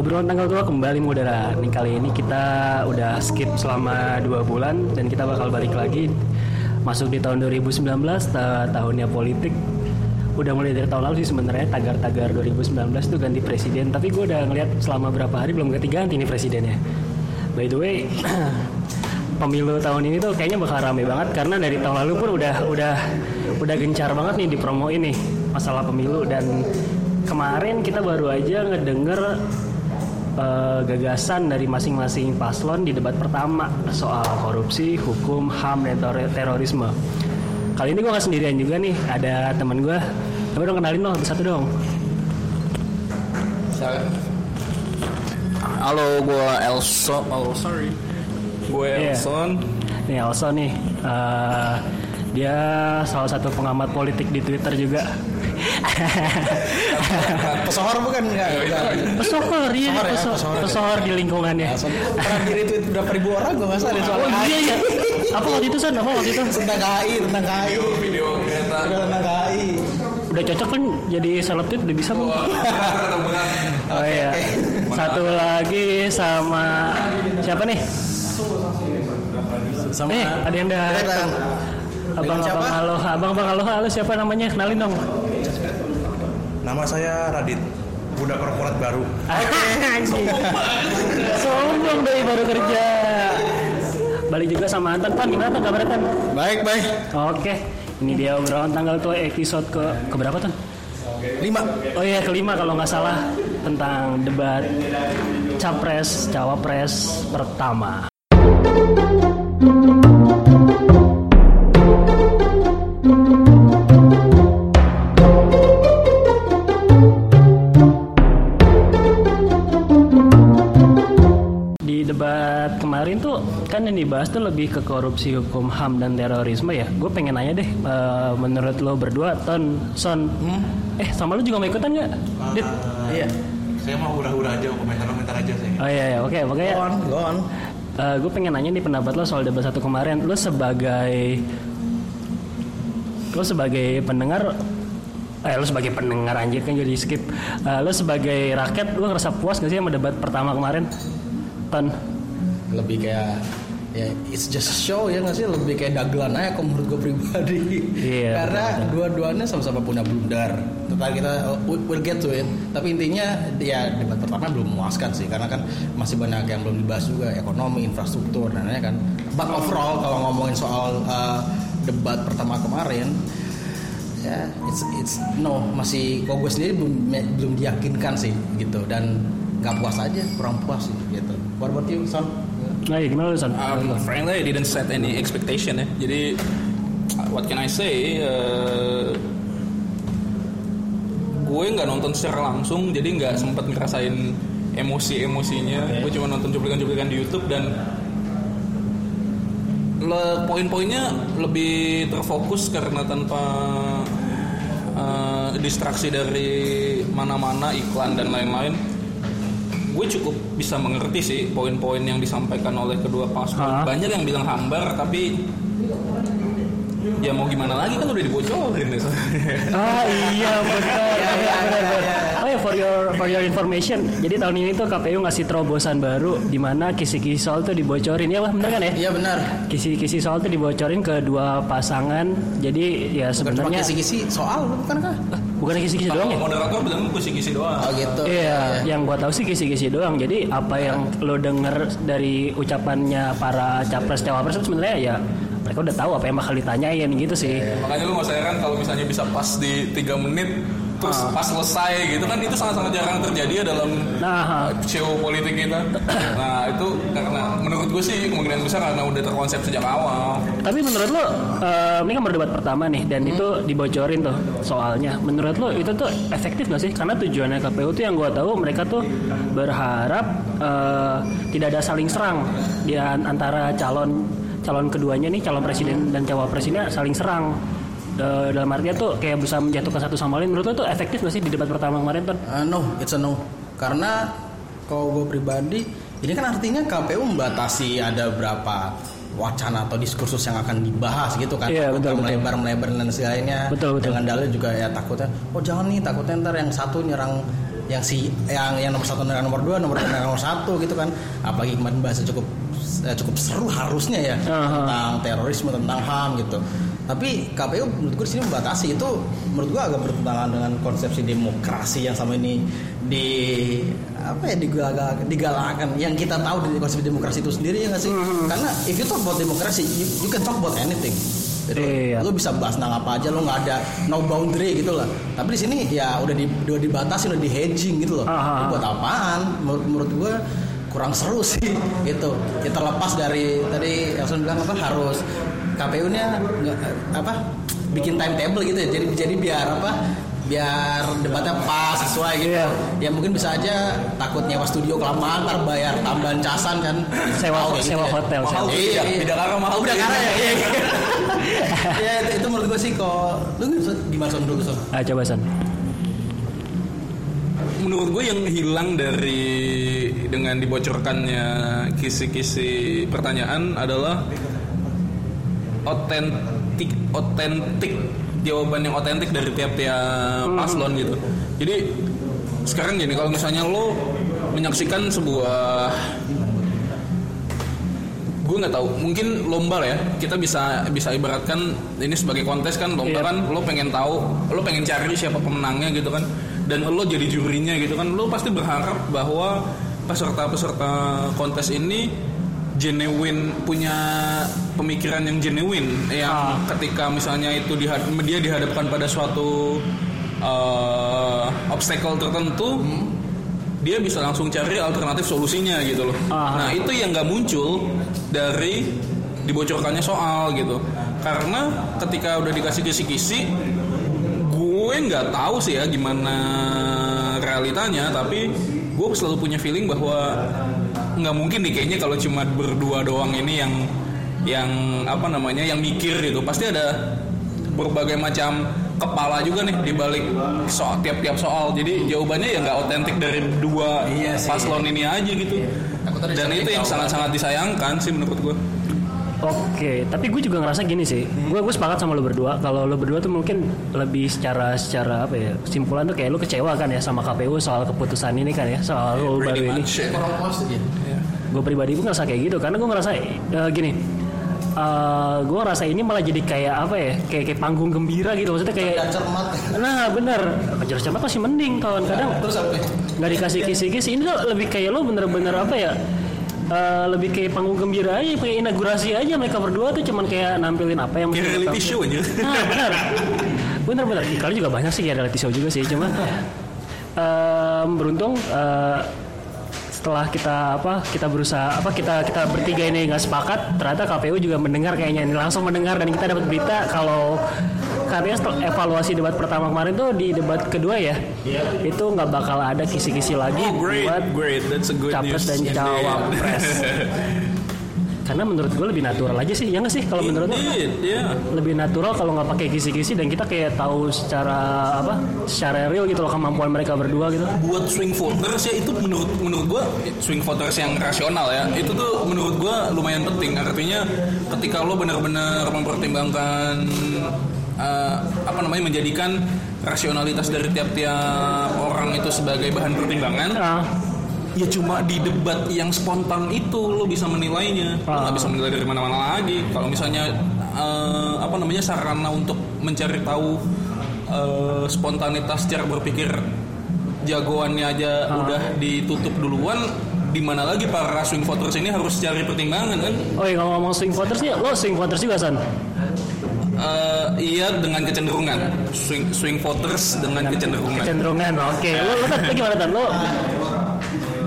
obrolan tanggal tua kembali mengudara. Nih kali ini kita udah skip selama dua bulan dan kita bakal balik lagi masuk di tahun 2019 ta- tahunnya politik. Udah mulai dari tahun lalu sih sebenarnya tagar-tagar 2019 tuh ganti presiden. Tapi gue udah ngeliat selama berapa hari belum ganti-ganti nih presidennya. By the way, pemilu tahun ini tuh kayaknya bakal rame banget karena dari tahun lalu pun udah udah udah gencar banget nih di promo ini masalah pemilu dan kemarin kita baru aja ngedenger eh, gagasan dari masing-masing paslon di debat pertama soal korupsi, hukum, HAM dan ter- terorisme. Kali ini gue gak sendirian juga nih, ada teman gue. Coba dong kenalin dong satu dong. Halo, gue Elso. Oh, sorry. Gue Iya. Elson. Nih Elso nih, eh, dia salah satu pengamat politik di Twitter juga. Pesohor bukan enggak? Pesohor, iya, Pesohor ya, peso- pesohor ya. pesohor di lingkungannya. Pernah di retweet berapa ribu orang gue nggak salah di soal Oh iya iya. Apa waktu itu San? Apa waktu itu? tentang KI tentang KI Video kereta. tentang KI Udah cocok kan jadi selebtit udah bisa bang? Oh iya. Satu lagi sama siapa nih? sama Eh, ada yang datang. Abang abang halo, abang abang halo halo siapa namanya? Kenalin dong. Nama saya Radit, budak korporat baru. Sombong dari baru kerja. Balik juga sama Anton, Pan gimana Tan kabarnya Tan? baik baik Oke, ini dia obrolan tanggal tua episode ke keberapa Tan? lima Oh iya kelima kalau nggak salah tentang debat capres cawapres pertama. Dibahas tuh lebih ke korupsi hukum HAM dan terorisme ya. Gue pengen nanya deh, eh, menurut lo berdua, Ton, Son, eh sama lo juga mau ikutan nggak? Dit? iya Saya mau hura-hura aja, komentar-komentar aja saya. Oh iya, iya. oke, pokoknya go on go on gue pengen nanya nih pendapat lo soal debat satu kemarin. Lo sebagai lo sebagai pendengar, eh lo sebagai pendengar anjir kan jadi skip. Eh, lo sebagai rakyat, lo ngerasa puas gak sih sama debat pertama kemarin? Ton, lebih kayak ya it's just a show ya nggak sih? Lebih kayak dagelan aja kalau menurut gue pribadi. Iya, karena dua-duanya sama-sama punya blunder. Tetapi kita we- we'll get to it. Tapi intinya ya debat pertama belum memuaskan sih. Karena kan masih banyak yang belum dibahas juga. Ekonomi infrastruktur dan lainnya kan. But overall kalau ngomongin soal uh, debat pertama kemarin ya it's it's no masih kok gue sendiri belum belum diyakinkan sih gitu. Dan nggak puas aja kurang puas sih gitu. What about you son nah iya, gimana Son? Um, frankly, I didn't set any expectation ya. Jadi, what can I say? Uh, gue nggak nonton secara langsung, jadi nggak sempat ngerasain emosi-emosinya. Gue cuma nonton cuplikan-cuplikan di YouTube dan le- poin-poinnya lebih terfokus karena tanpa uh, distraksi dari mana-mana iklan dan lain-lain gue cukup bisa mengerti sih poin-poin yang disampaikan oleh kedua paslon banyak yang bilang hambar tapi ya mau gimana lagi kan udah dibocorin ya Ah iya benar. benar. Oh ya for your for your information. Jadi tahun ini tuh KPU ngasih terobosan baru di mana kisi-kisi soal tuh dibocorin ya, Wah, benar kan ya? Iya benar. Kisi-kisi soal tuh dibocorin ke dua pasangan. Jadi ya sebenarnya kisi-kisi soal, bukan kah? Bukan kisi-kisi doang ya? moderator bilang kisi-kisi doang Oh gitu. Iya, yang gua tahu sih kisi-kisi doang. Jadi apa yang lo denger dari ucapannya para capres cawapres itu sebenarnya ya mereka udah tahu apa yang bakal ditanyain gitu sih. makanya lu gak usah heran kalau misalnya bisa pas di 3 menit terus pas selesai gitu kan itu sangat-sangat jarang terjadi ya dalam Nah, uh, show politik kita nah itu karena menurut gue sih kemungkinan besar karena udah terkonsep sejak awal Tapi menurut lo, eh, ini kan berdebat pertama nih, dan itu dibocorin tuh soalnya. Menurut lo itu tuh efektif gak sih? Karena tujuannya KPU tuh yang gua tahu mereka tuh berharap eh, tidak ada saling serang di an- antara calon calon keduanya nih, calon presiden dan cawapres ini saling serang. Eh, dalam artinya tuh kayak bisa menjatuhkan satu sama lain. Menurut lo tuh efektif gak sih di debat pertama kemarin tuh? Uh, no, it's a no. Karena kalau gue pribadi, ini kan artinya KPU membatasi ada berapa wacana atau diskursus yang akan dibahas gitu kan Iya, betul, betul. melebar melebar dan sebagainya Betul, betul. dengan dalil juga ya takutnya oh jangan nih takutnya ntar yang satu nyerang yang si yang yang nomor satu dan nomor dua nomor dua dan nomor satu gitu kan apalagi kemarin bahasa cukup eh, cukup seru harusnya ya Aha. tentang terorisme tentang ham gitu tapi KPU menurut gue di sini membatasi itu menurut gue agak bertentangan dengan konsepsi demokrasi yang sama ini di apa ya digalak, digalakkan yang kita tahu dari konsep demokrasi itu sendiri ya nggak sih karena if you talk about demokrasi you, you can talk about anything gitu. Iya. Lu bisa bahas tentang apa aja, lu nggak ada no boundary gitu lah. Tapi di sini ya udah di, udah dibatasi, udah di hedging gitu loh. Buat apaan? Menurut, menurut gue kurang seru sih itu. Ya terlepas dari tadi Elson bilang apa harus KPU-nya nggak- apa bikin timetable gitu ya. Jadi jadi biar apa? biar debatnya pas sesuai gitu. Iya. Ya mungkin bisa aja takut nyewa studio kelamaan ntar bayar tambahan casan kan. Sewa- Tahu kayak sewa ya. hotel, Mahal sewa. tuh, iya. Iya, Bidakara mahal. Oh, Bidakara ya. Iya. iya. ya itu, itu menurut gue sih kok lu gimana son dulu son? Ah, coba San. menurut gue yang hilang dari dengan dibocorkannya kisi-kisi pertanyaan adalah otentik otentik. Jawaban yang otentik dari tiap-tiap paslon gitu. Jadi sekarang gini kalau misalnya lo menyaksikan sebuah gue nggak tahu mungkin lomba lah ya. Kita bisa bisa ibaratkan ini sebagai kontes kan lomba Iya. kan lo pengen tahu lo pengen cari siapa pemenangnya gitu kan. Dan lo jadi jurinya gitu kan. Lo pasti berharap bahwa peserta-peserta kontes ini genuine punya pemikiran yang genuine yang ketika misalnya itu dihad- dia dihadapkan pada suatu eh, obstacle tertentu dia bisa langsung cari alternatif solusinya gitu loh. Ah. Nah itu yang nggak muncul dari dibocorkannya soal gitu. Karena ketika udah dikasih kisi-kisi, gue nggak tahu sih ya gimana realitanya, tapi gue selalu punya feeling bahwa nggak mungkin nih kayaknya kalau cuma berdua doang ini yang yang apa namanya yang mikir gitu. Pasti ada berbagai macam kepala juga nih di balik soal tiap-tiap soal. Jadi jawabannya ya nggak otentik dari dua Iya paslon ini aja gitu. Takutnya dan itu yang sangat-sangat disayangkan sih menurut gue Oke, tapi gue juga ngerasa gini sih. Gue gue sepakat sama lo berdua. Kalau lo berdua tuh mungkin lebih secara secara apa ya? Simpulan tuh kayak lo kecewa kan ya sama KPU soal keputusan ini kan ya soal rule baru Pretty ini. ya. Gue pribadi gue ngerasa kayak gitu karena gue ngerasa eh, gini. eh gue ngerasa ini malah jadi kayak apa ya? Kayak kayak panggung gembira gitu. Maksudnya kayak cermat. Nah bener Kejar cermat masih mending kawan kadang Terus apa? nggak dikasih kisi-kisi ini tuh lebih kayak lo bener-bener apa ya eh, lebih kayak panggung gembira aja kayak inaugurasi aja mereka berdua tuh cuman kayak nampilin apa yang kayak reality show aja. Nah bener bener bener kali juga banyak sih kayak reality show juga sih cuma em, beruntung eh, setelah kita apa kita berusaha apa kita kita bertiga ini nggak sepakat ternyata KPU juga mendengar kayaknya. Ini langsung mendengar dan kita dapat berita kalau setelah evaluasi debat pertama kemarin tuh di debat kedua ya itu nggak bakal ada kisi-kisi lagi oh great buat great. That's a good capres dan cawapres. Karena menurut gue lebih natural aja sih ya nggak sih kalau menurut Indeed, yeah. lebih natural kalau nggak pakai kisi-kisi dan kita kayak tahu secara apa secara real gitu loh kemampuan mereka berdua gitu. Buat swing voters ya itu menurut menurut gua swing voters yang rasional ya itu tuh menurut gua lumayan penting. Artinya ketika lo benar-benar mempertimbangkan eh, apa namanya menjadikan rasionalitas dari tiap-tiap orang itu sebagai bahan pertimbangan. Ah. Ya cuma di debat yang spontan itu lo bisa menilainya. Lo Ah. nggak bisa menilai dari mana-mana lagi. Kalau misalnya eh, apa namanya sarana untuk mencari tahu eh, spontanitas cara berpikir jagoannya aja Ah. udah ditutup duluan di mana lagi para swing voters ini harus cari pertimbangan kan? Oh iya kalau ngomong swing voters nih lo swing voters juga san Eh, iya dengan kecenderungan swing swing voters dengan kecenderungan cenderungan oke lo lo Tan, lo gimana tan lo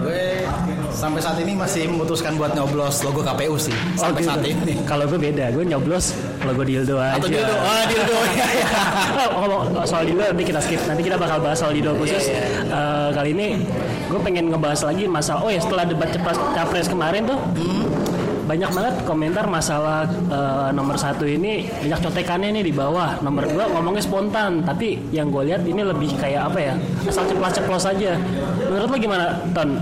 Gue sampai saat ini masih memutuskan buat nyoblos logo KPU sih. Sampai gitu. saat ini. kalau gue beda gue nyoblos logo dildo aja Atau dildo. Oh, dildo. Oh, ngomong soal dildo nanti kita skip nanti kita bakal bahas soal dildo khusus Eh, kali ini gue pengen ngebahas lagi masalah oh ya setelah debat capres, capres kemarin tuh banyak banget komentar masalah eh, nomor satu ini banyak contekannya nih di bawah. Nomor dua ngomongnya spontan. Tapi yang gue lihat ini lebih kayak apa ya asal ceplos-ceplos aja. Menurut lo gimana ton?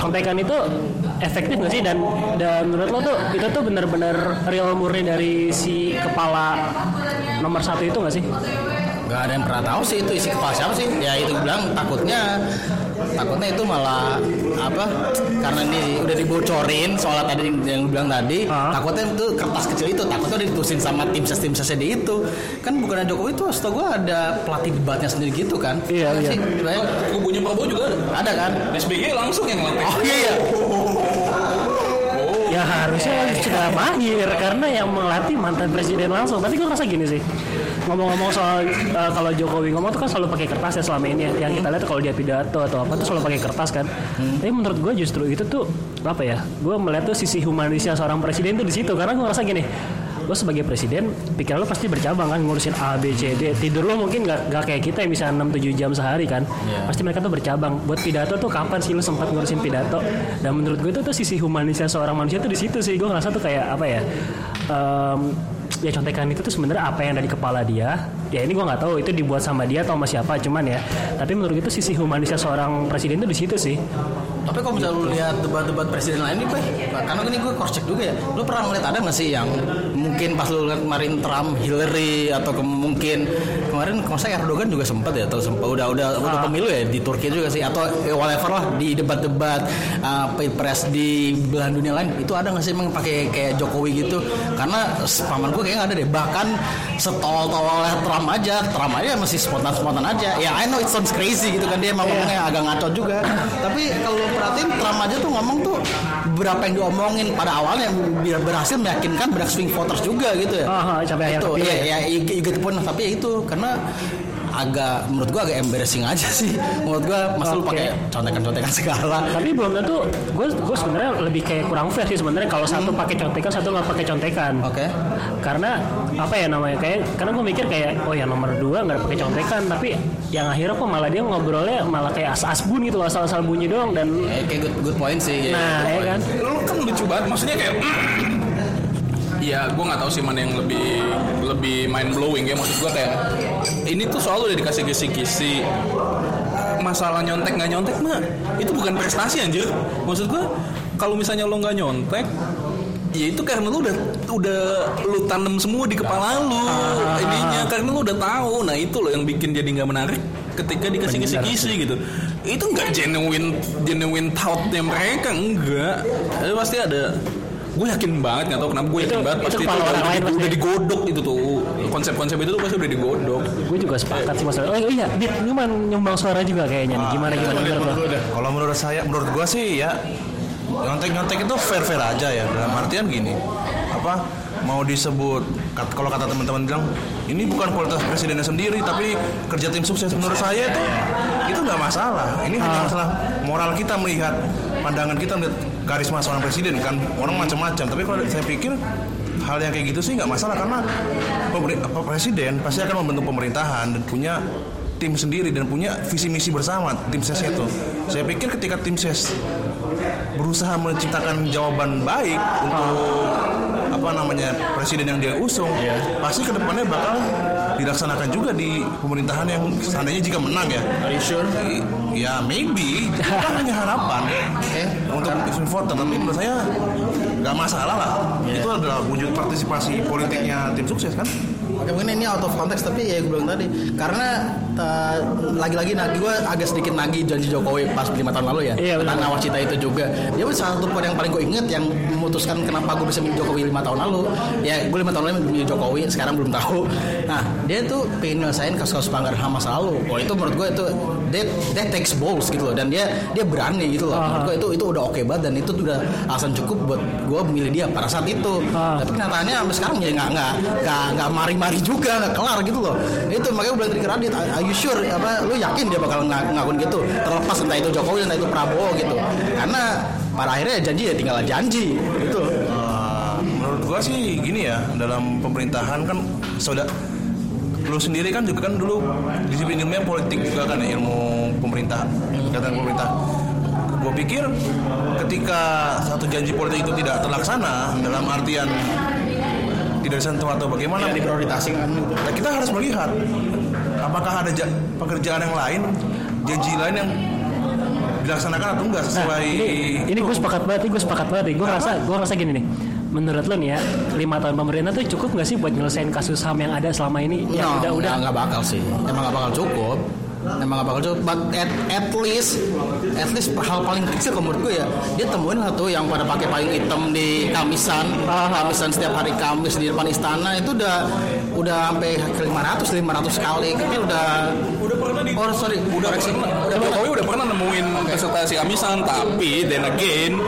Contekan itu efektif nggak sih? Dan dan menurut lo tuh itu tuh bener-bener real murni dari si kepala nomor satu itu nggak sih? Nggak ada yang pernah tahu sih itu isi kepala siapa sih? Ya itu bilang takutnya takutnya itu malah apa karena ini udah dibocorin soal tadi yang bilang tadi Ah. takutnya itu kertas kecil itu takutnya ditusin sama tim ses tim sesnya di itu kan bukannya Jokowi itu setahu gue ada pelatih debatnya sendiri gitu kan Iya, Ada iya. Kubunya Prabowo juga ada. ada kan SBY langsung yang ngelatih. oh iya iya Ya harusnya sudah mahir karena yang melatih mantan presiden langsung. Tapi gue ngerasa gini sih. Ngomong-ngomong soal uh, kalau Jokowi ngomong tuh kan selalu pakai kertas ya selama ini ya. Yang kita lihat kalau dia pidato atau apa tuh selalu pakai kertas kan. Tapi menurut gue justru itu tuh apa ya? Gue melihat tuh sisi humanisnya seorang presiden tuh di situ karena gue ngerasa gini. Lo sebagai presiden, pikiran lo pasti bercabang kan ngurusin A, B, C, D. Tidur lo mungkin gak, gak kayak kita yang bisa 6-7 jam sehari kan. Iya. Pasti mereka tuh bercabang. Buat pidato tuh kapan sih lo sempat ngurusin pidato? Dan menurut gue itu tuh sisi humanisnya seorang manusia tuh di situ sih. Gue ngerasa tuh kayak apa ya? em, ya contekan itu tuh sebenarnya apa yang ada di kepala dia. Ya ini gue nggak tahu itu dibuat sama dia atau sama siapa cuman ya. Tapi menurut itu sisi humanisnya seorang presiden tuh di situ sih. Tapi kalau misalnya lu lihat debat-debat presiden lain nih, Pak, karena ini gue cross check juga ya. Lu pernah ngeliat ada nggak sih yang mungkin pas lu lihat kemarin Trump, Hillary atau ke- mungkin kemarin kalau saya Erdogan juga sempat ya atau sempat udah udah udah Ah. pemilu ya di Turki juga sih atau eh, whatever lah di debat-debat uh, pilpres di belahan dunia lain itu ada nggak sih emang pakai kayak Jokowi gitu? Karena paman gue kayaknya nggak ada deh. Bahkan setol-tolnya Trump aja, Trump aja masih spontan-spontan aja. Ya I know it sounds crazy gitu kan dia emang ngomongnya agak ngaco juga. Tapi kalau perhatiin Trump aja tuh ngomong tuh berapa yang diomongin pada awalnya biar berhasil meyakinkan banyak swing voters juga gitu ya. Ah, sampai akhir itu ya, ya, you, you get the point. tapi ya itu karena agak menurut gua agak embarrassing aja sih menurut gua masa lu Oke. pakai contekan-contekan segala Tapi belum tentu gue gue sebenarnya lebih kayak kurang fair sih sebenarnya kalau satu pakai contekan satu nggak pakai contekan. oke karena apa ya namanya kayak karena gue mikir kayak oh yang nomor dua nggak pakai contekan tapi yang akhirnya kok malah dia ngobrolnya malah kayak as-as bun gitu asal-asal bunyi doang dan Eh, kayak good, good point sih ya. nah ya kan Lu kan lucu banget. Maksudnya kayak Ya, gue nggak tahu sih mana yang lebih lebih mind blowing ya. Maksud gue kayak ini tuh soal udah dikasih kisi-kisi masalah nyontek nggak nyontek mah itu bukan prestasi anjir. Maksud gue kalau misalnya lo nggak nyontek ya itu karena lu udah udah lu tanam semua di kepala lu ininya. Karena lu udah tahu nah itu loh yang bikin jadi nggak menarik ketika dikasih kisi-kisi gitu. Itu nggak genuine genuine thoughtnya mereka enggak. Ada pasti ada gue yakin banget nggak tahu kenapa gue yakin Itu- banget itu pasti itu, orang lain udah, pasti. udah digodok itu tuh. Konsep-konsep itu tuh pasti udah digodok. Gue juga sepakat sih masalah oh iya Dit lu mah nyumbang suara juga kayaknya. Nih gimana gimana menurut lo Kalau menurut saya, menurut gua sih ya nyontek-nyontek itu fair-fair aja ya. Dalam artian gini, apa mau disebut kat- kalau kata teman-teman bilang ini bukan kualitas presidennya sendiri tapi kerja tim sukses. Menurut saya itu itu nggak masalah. Ini hanya masalah moral kita melihat pandangan kita melihat karisma seorang presiden kan orang macam-macam. Tapi kalau saya pikir hal yang kayak gitu sih nggak masalah karena presiden pasti akan membentuk pemerintahan dan punya tim sendiri dan punya visi misi bersama tim ses itu. Saya pikir ketika tim ses berusaha menciptakan jawaban baik untuk apa namanya presiden yang dia usung pasti ke depannya bakal dilaksanakan juga di pemerintahan yang seandainya jika menang ya. Are you sure? ya maybe. Kan hanya harapan. Untuk swing voter tapi menurut saya nggak masalah lah. Itu adalah wujud partisipasi politiknya tim sukses kan? Oke mungkin ini out of context tapi ya gue bilang tadi karena lagi-lagi nagi gue agak sedikit nagi janji Jokowi pas lima tahun lalu ya Iya, tentang nawacita itu juga. Dia pun salah satu poin yang paling gue inget yang memutuskan kenapa gue bisa milih Jokowi lima tahun lalu. Ya gue lima tahun lalu milih Jokowi sekarang belum tahu. Nah dia tuh pengen nyelesain kasus-kasus pelanggaran HAM masa lalu oh itu menurut gue itu that, that takes balls gitu loh dan dia dia berani gitu loh. Menurut gue itu itu udah oke banget dan itu udah alasan cukup buat gue memilih dia pada saat itu. Ah. tapi kenyataannya sampai sekarang ya nggak nggak nggak nggak mari-mari juga nggak kelar gitu loh. Itu makanya gue bilang tadi ke Radit are you sure apa lu yakin dia bakal ng ngakuin gitu? Terlepas entah itu Jokowi entah itu Prabowo gitu. Karena pada akhirnya janji ya tinggal janji gitu. Eh, menurut gua sih gini ya dalam pemerintahan kan sudah lu sendiri kan juga kan dulu disiplin ilmunya politik juga kan ya, ilmu pemerintah kegiatan pemerintah gue pikir ketika satu janji politik itu tidak terlaksana dalam artian tidak disentuh atau bagaimana diprioritaskan. Gitu Nah, kita harus melihat apakah ada ja- pekerjaan yang lain, janji lain yang dilaksanakan atau enggak Nah, sesuai ini, ini gue sepakat banget, ini gue sepakat banget nih. Gue ngerasa, gue ngerasa gini nih. menurut lo nih ya lima tahun pemerintah tuh cukup nggak sih buat nyelesain kasus ham yang ada selama ini No, yang Ya, udah udah nggak- nggak bakal sih. Emang nggak bakal cukup. Emang gak bakal cukup. But at, at least, at least hal paling kecil kalau menurut gue ya, dia temuin lah tuh yang pada pakai payung hitam di kamisan, kamisan setiap hari Kamis di depan istana itu udah udah sampai ke 500 500 kali. Kan udah Udah pernah di oh sorry. Udah koreksi. pernah, Jokowi udah pernah. Nemuin peserta si kamisan tapi then again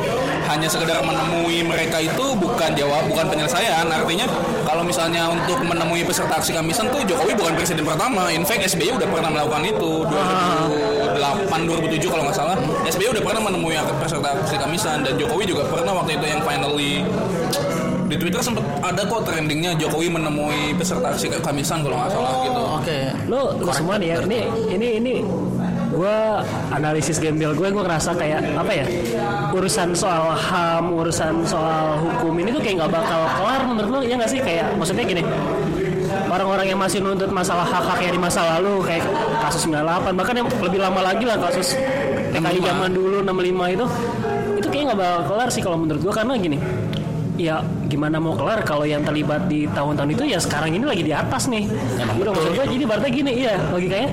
hanya sekedar menemui mereka itu bukan jawab bukan penyelesaian. Artinya kalau misalnya untuk menemui peserta aksi kamisan tuh Jokowi bukan presiden pertama. In fact SBY udah pernah melakukan itu. 2008 2007 kalau nggak salah. SBY udah pernah menemui peserta aksi kamisan dan Jokowi juga pernah waktu itu yang finally di Twitter sempat ada kok trendingnya Jokowi menemui peserta aksi kamisan kalau nggak salah gitu. Oke. lo lo semua nih ya ini ini ini. Gue analisis gembel gue gue ngerasa kayak apa ya urusan soal ham urusan soal hukum ini tuh kayak nggak bakal kelar menurut lo ya nggak sih? Kayak maksudnya gini orang-orang yang masih nuntut masalah hak-haknya di masa lalu kayak kasus 98 bahkan yang lebih lama lagi lah kasus PKI zaman dulu 65 itu itu kayak nggak bakal kelar sih kalau menurut gue karena gini ya gimana mau kelar kalau yang terlibat di tahun-tahun itu? Ya sekarang ini lagi di atas nih. Udah maksud gue jadi berarti gini iya logikanya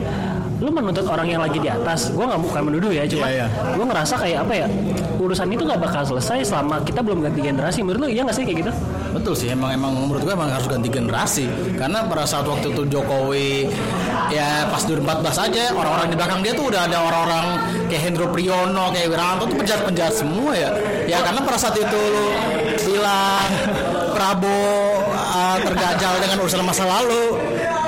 lu menuntut orang yang lagi di atas gue nggak bukan menuduh ya cuma Iya, iya. gue ngerasa kayak apa ya urusan itu nggak bakal selesai selama kita belum ganti generasi. Menurut lu iya nggak sih kayak gitu? Betul sih, emang emang menurut gue emang harus ganti generasi. Karena pada saat waktu itu Jokowi ya pas 2014 aja orang-orang di belakang dia tuh udah ada orang-orang kayak Hendro Priyono, kayak Wiranto tuh penjahat-penjahat semua ya. Ya karena pada saat itu lu bilang Prabowo uh, tergajal dengan urusan masa lalu.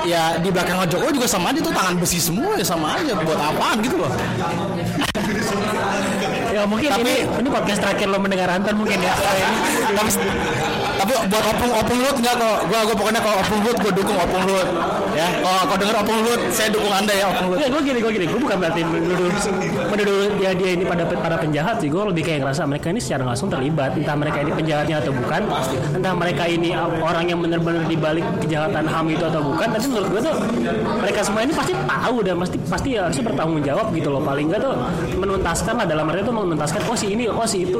Ya di belakang Jokowi juga sama aja tuh tangan besi semua ya sama aja. Buat apaan gitu loh. Ya mungkin Tapi- ini ini podcast terakhir lo mendengar Anton mungkin ya. Tapi tapi buat opung opung lut enggak kok? Gua gua pokoknya kalau opung lut gua dukung opung lut ya kalau kalau denger opung lut saya dukung anda ya opung lut Enggak, gue gini, gue gini, gue bukan berarti menuduh, menuduh dia dia ini pada para penjahat sih. Gue lebih kayak ngerasa mereka ini secara langsung terlibat, entah mereka ini penjahatnya atau bukan, entah mereka ini orang yang benar-benar dibalik kejahatan ham itu atau bukan. Tapi menurut gue tuh mereka semua ini pasti tahu dan pasti pasti harusnya bertanggung jawab gitu loh. Paling enggak tuh menuntaskan lah dalam arti itu menuntaskan oh si ini, oh si itu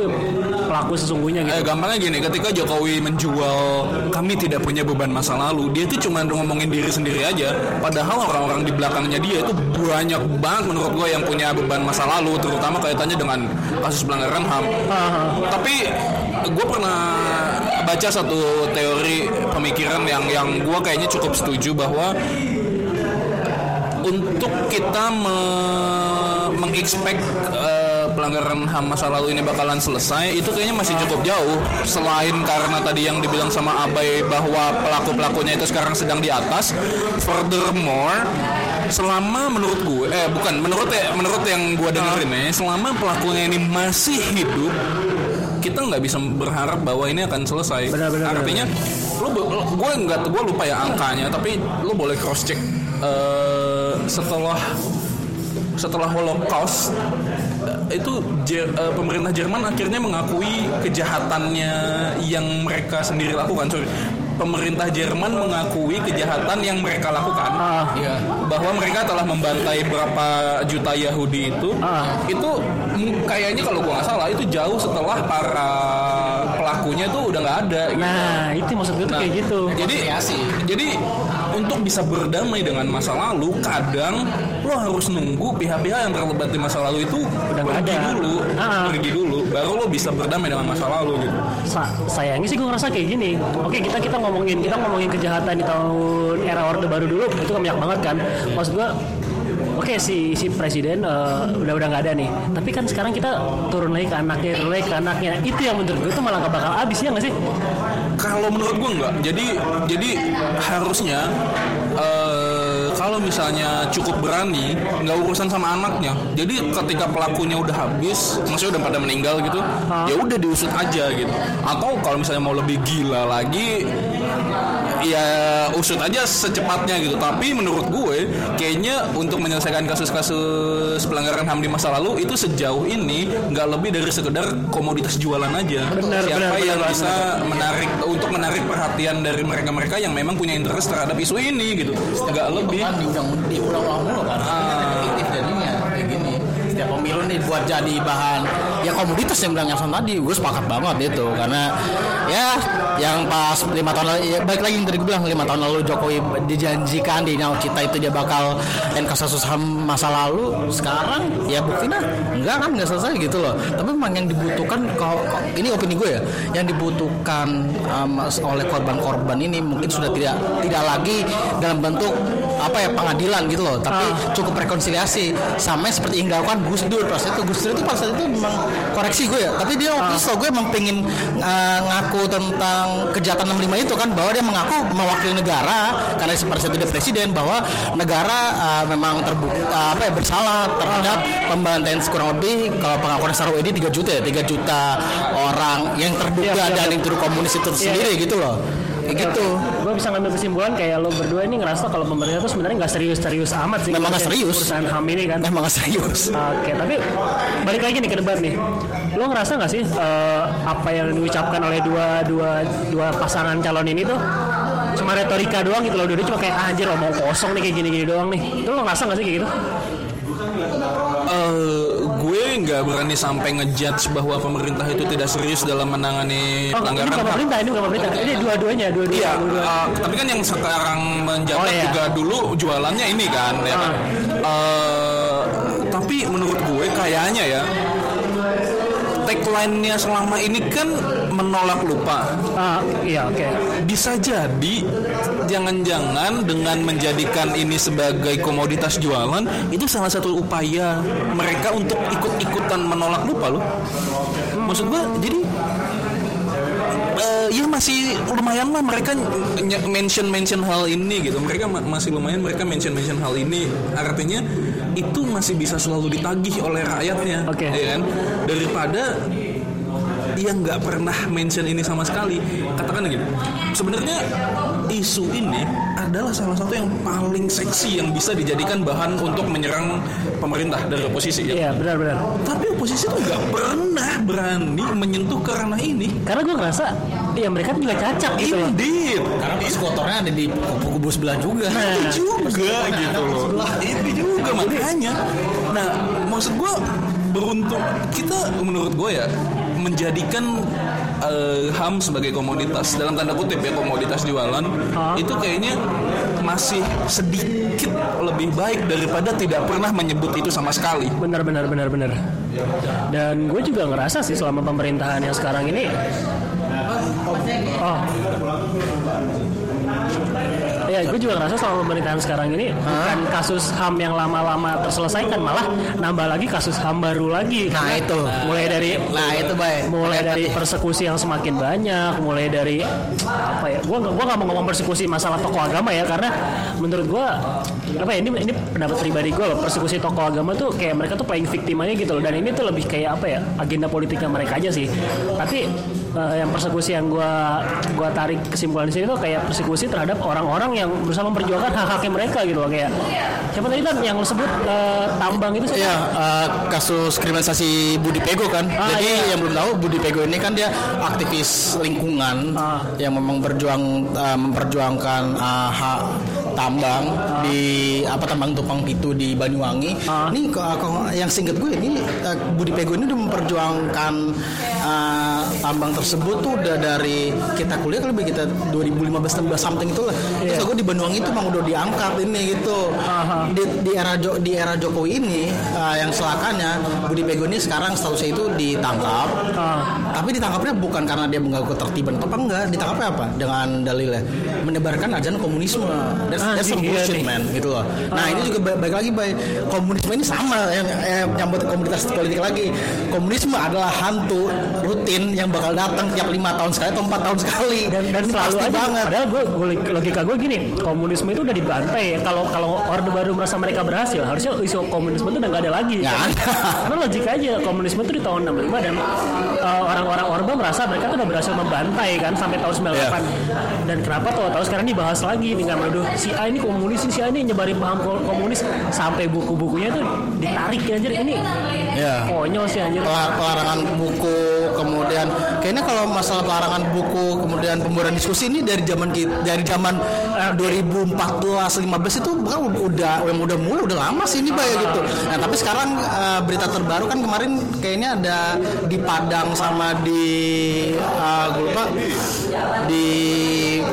pelaku sesungguhnya gitu. Eh, gampangnya gini, ketika Jokowi menjual kami tidak punya beban masa lalu, dia tuh cuma ngomongin diri sendiri aja. Padahal orang-orang di belakangnya dia itu banyak banget menurut gue yang punya beban masa lalu, terutama kaitannya dengan kasus pelanggaran HAM. Tapi gue pernah baca satu teori pemikiran yang yang gue kayaknya cukup setuju bahwa untuk kita me- mengexpect eh, pelanggaran HAM masa lalu ini bakalan selesai itu kayaknya masih cukup jauh. Selain karena tadi yang dibilang sama Abai bahwa pelaku-pelakunya itu sekarang sedang di atas furthermore selama menurut gue eh bukan menurut ya menurut yang gue dengerin ya selama pelakunya ini masih hidup kita nggak bisa berharap bahwa ini akan selesai. Benar, benar, artinya lu, lu- gue nggak gue lupa ya angkanya tapi lu boleh cross check eh, setelah setelah Holocaust itu Jer- eh, pemerintah Jerman akhirnya mengakui kejahatannya yang mereka sendiri lakukan sorry pemerintah Jerman mengakui kejahatan yang mereka lakukan Ah. Iya. bahwa mereka telah membantai berapa juta Yahudi itu Ah. itu mm, kayaknya kalau gua nggak salah itu jauh setelah para pelakunya tuh udah nggak ada gitu. Nah, itu maksud gue tuh Nah, kayak gitu. Jadi jadi untuk bisa berdamai dengan masa lalu, kadang lo harus nunggu pihak-pihak yang terlibat di masa lalu itu Udah pergi ada. dulu, Ah. pergi dulu, baru lo bisa berdamai dengan masa lalu gitu. Sa- sayangnya sih gue ngerasa kayak gini. Oke kita kita ngomongin kita ngomongin kejahatan di tahun era orde baru dulu itu kan banyak banget kan. Maksud gue Oke si si presiden eh, udah udah nggak ada nih. Tapi kan sekarang kita turun lagi ke anaknya, turun lagi ke anaknya. Itu yang menurut gue tuh malah gak bakal habis ya nggak sih? Kalau menurut gua enggak. Jadi jadi harusnya eh, kalau misalnya cukup berani, nggak urusan sama anaknya. Jadi ketika pelakunya udah habis, maksudnya udah pada meninggal gitu, ya udah diusut aja gitu. Atau kalau misalnya mau lebih gila lagi, ya usut aja secepatnya gitu. Tapi menurut gue, kayaknya untuk menyelesaikan kasus-kasus pelanggaran HAM di masa lalu itu sejauh ini nggak lebih dari sekedar komoditas jualan aja. Benar, Siapa benar, yang benar, bisa menarik untuk menarik perhatian dari mereka-mereka yang memang punya interest terhadap isu ini gitu. Nggak lebih. kan diulang diulang-ulang mulu kan Ah. repetitif jadinya kayak gini setiap setiap pemilu nih buat jadi bahan. Ya komoditas yang bilang sama tadi gue sepakat banget itu. Karena ya yang pas lima tahun lalu ya, balik lagi yang tadi gue bilang lima tahun lalu Jokowi dijanjikan di Nawacita itu dia bakal NK kasus ham masa lalu. Sekarang ya buktinya enggak kan nggak selesai gitu loh. Tapi memang yang dibutuhkan kalau- ini opini gue ya yang dibutuhkan um, oleh korban-korban ini mungkin sudah tidak tidak lagi dalam bentuk apa ya pengadilan gitu loh. Tapi cukup rekonsiliasi. Sama seperti yang dilakukan Gus Dur. Pas itu Gus Dur itu pas itu memang koreksi gue ya. Tapi dia waktu itu setahu gue emang pengen uh, ngaku tentang kejahatan 65 itu kan bahwa dia mengaku mewakili negara karena seperti itu dia presiden bahwa negara uh, memang terbukti uh, apa ya bersalah terhadap pembantaian kurang lebih kalau pengakuan secara ini 3 juta ya 3 juta orang yang terduga Iya, iya, dan iya. yang komunis itu sendiri gitu loh gitu gue bisa ngambil kesimpulan kayak lo berdua ini ngerasa kalau pemerintah tuh sebenarnya nggak serius-serius amat sih Memang nggak ngurusin serius. urusan ham ini kan emang nggak serius Oke, tapi balik lagi nih ke debat nih. Lo ngerasa nggak sih eh, apa yang diucapkan oleh dua dua dua pasangan calon ini tuh cuma retorika doang gitu loh. Dia cuma kayak "Ah, anjir omong kosong nih kayak gini-gini doang nih. Itu lo ngerasa nggak sih kayak gitu? Gue nggak berani sampai ngejudge bahwa pemerintah itu tidak serius dalam menangani Oh, ini pelanggaran bukan ham. pemerintah, ini bukan pemerintah. Ini dua-duanya, dua-dua. Iya, dua-dua. eh, tapi kan yang sekarang menjabat Oh, iya. juga dulu jualannya ini kan, ya kan. Eh, tapi menurut gue kayaknya ya tagline-nya selama ini kan menolak lupa. Ah, iya, oke. Bisa jadi jangan-jangan dengan menjadikan ini sebagai komoditas jualan itu salah satu upaya mereka untuk ikut-ikutan menolak lupa loh. Maksud gue jadi eh, ya masih lumayan lah mereka mention mention hal ini gitu mereka ma- masih lumayan mereka mention mention hal ini artinya itu masih bisa selalu ditagih oleh rakyatnya Oke. ya kan daripada yang nggak pernah mention ini sama sekali katakan gini sebenarnya isu ini adalah salah satu yang paling seksi yang bisa dijadikan bahan untuk menyerang pemerintah dari oposisi ya Iya, benar-benar. tapi oposisi tuh nggak pernah berani menyentuh ke ranah ini Karena gue ngerasa, ya mereka juga cacat gitu loh. Indeed. karena pas kotornya ada di kubu-kubu sebelah juga Itu juga gitu loh. Itu juga makanya. Nah, maksud gue beruntung kita menurut gue ya menjadikan eh, HAM sebagai komoditas dalam tanda kutip ya komoditas jualan Hah? itu kayaknya masih sedikit lebih baik daripada tidak pernah menyebut itu sama sekali. Benar benar benar benar. Dan gue juga ngerasa sih selama pemerintahan yang sekarang ini Oh. Ya, gue juga ngerasa selama pemerintahan sekarang ini bukan kasus HAM yang lama-lama terselesaikan, malah nambah lagi kasus HAM baru lagi. Nah, itu. mulai dari nah itu baik mulai dari persekusi yang semakin banyak, mulai dari apa ya? Gua nggak- gua nggak mau ngomong persekusi masalah tokoh agama ya, karena menurut gua apa ya ini ini pendapat pribadi gue loh persekusi tokoh agama tuh kayak mereka tuh playing victim aja gitu loh dan ini tuh lebih kayak apa ya agenda politiknya mereka aja sih tapi eh, yang persekusi yang gua gua tarik kesimpulan di sini tuh kayak persekusi terhadap orang-orang yang berusaha memperjuangkan hak-haknya mereka gitu loh kayak siapa tadi kan yang lo sebut eh, tambang itu siapa? Iya, eh, kasus kriminalisasi Budi Pego kan. Ah, Jadi iya. yang belum tahu Budi Pego ini kan dia aktivis lingkungan Ah. yang memang berjuang eh, memperjuangkan eh, hak tambang di apa tambang tupang pitu di Banyuwangi. Ah. Ini yang singkat gue ini eh, Budi Pego ini udah memperjuangkan eh, tambang tersebut tuh udah dari kita kuliah lebih kita 2015 16 something itulah. Terus Iya. gue di Banyuwangi itu emang udah diangkat ini gitu. Aha. Di, di era Jo- di era Jokowi ini eh, yang celakanya Budi Pego ini sekarang statusnya itu ditangkap. Ah. Tapi ditangkapnya bukan karena dia mengganggu ketertiban atau apa enggak, ditangkapnya apa? Dengan dalilnya menyebarkan ajaran komunisme. That's, that's some Anjing, iya bullshit man gitu loh. Nah, ini juga ba- baik lagi baik komunisme ini sama yang eh, nyambut komunitas politik lagi. Komunisme adalah hantu rutin yang bakal datang tiap lima tahun sekali atau empat tahun sekali. dan dan selalu aja banget. padahal gue logika gue gini komunisme itu udah dibantai ya kalau kalau orde baru merasa mereka berhasil harusnya isu komunisme itu udah nggak ada lagi Nggak kan? karena logika aja komunisme itu di tahun 65 dan uh, orang-orang orde merasa mereka tuh udah berhasil membantai kan sampai tahun 98 Iya. dan kenapa tuh tahu sekarang dibahas lagi dengan menuduh si A ini komunis si A ini nyebarin paham ko- komunis sampai buku-bukunya tuh ditarik ya anjir ini Iya. konyol sih anjir Pelar- pelarangan buku kemudian kayaknya kalau masalah pelarangan buku kemudian pembubaran diskusi ini dari zaman dari zaman eh, 2014 15 itu bukan udah yang udah mulai udah lama sih ini Bay gitu. Nah, tapi sekarang eh, berita terbaru kan kemarin kayaknya ada di Padang sama di eh, gue lupa di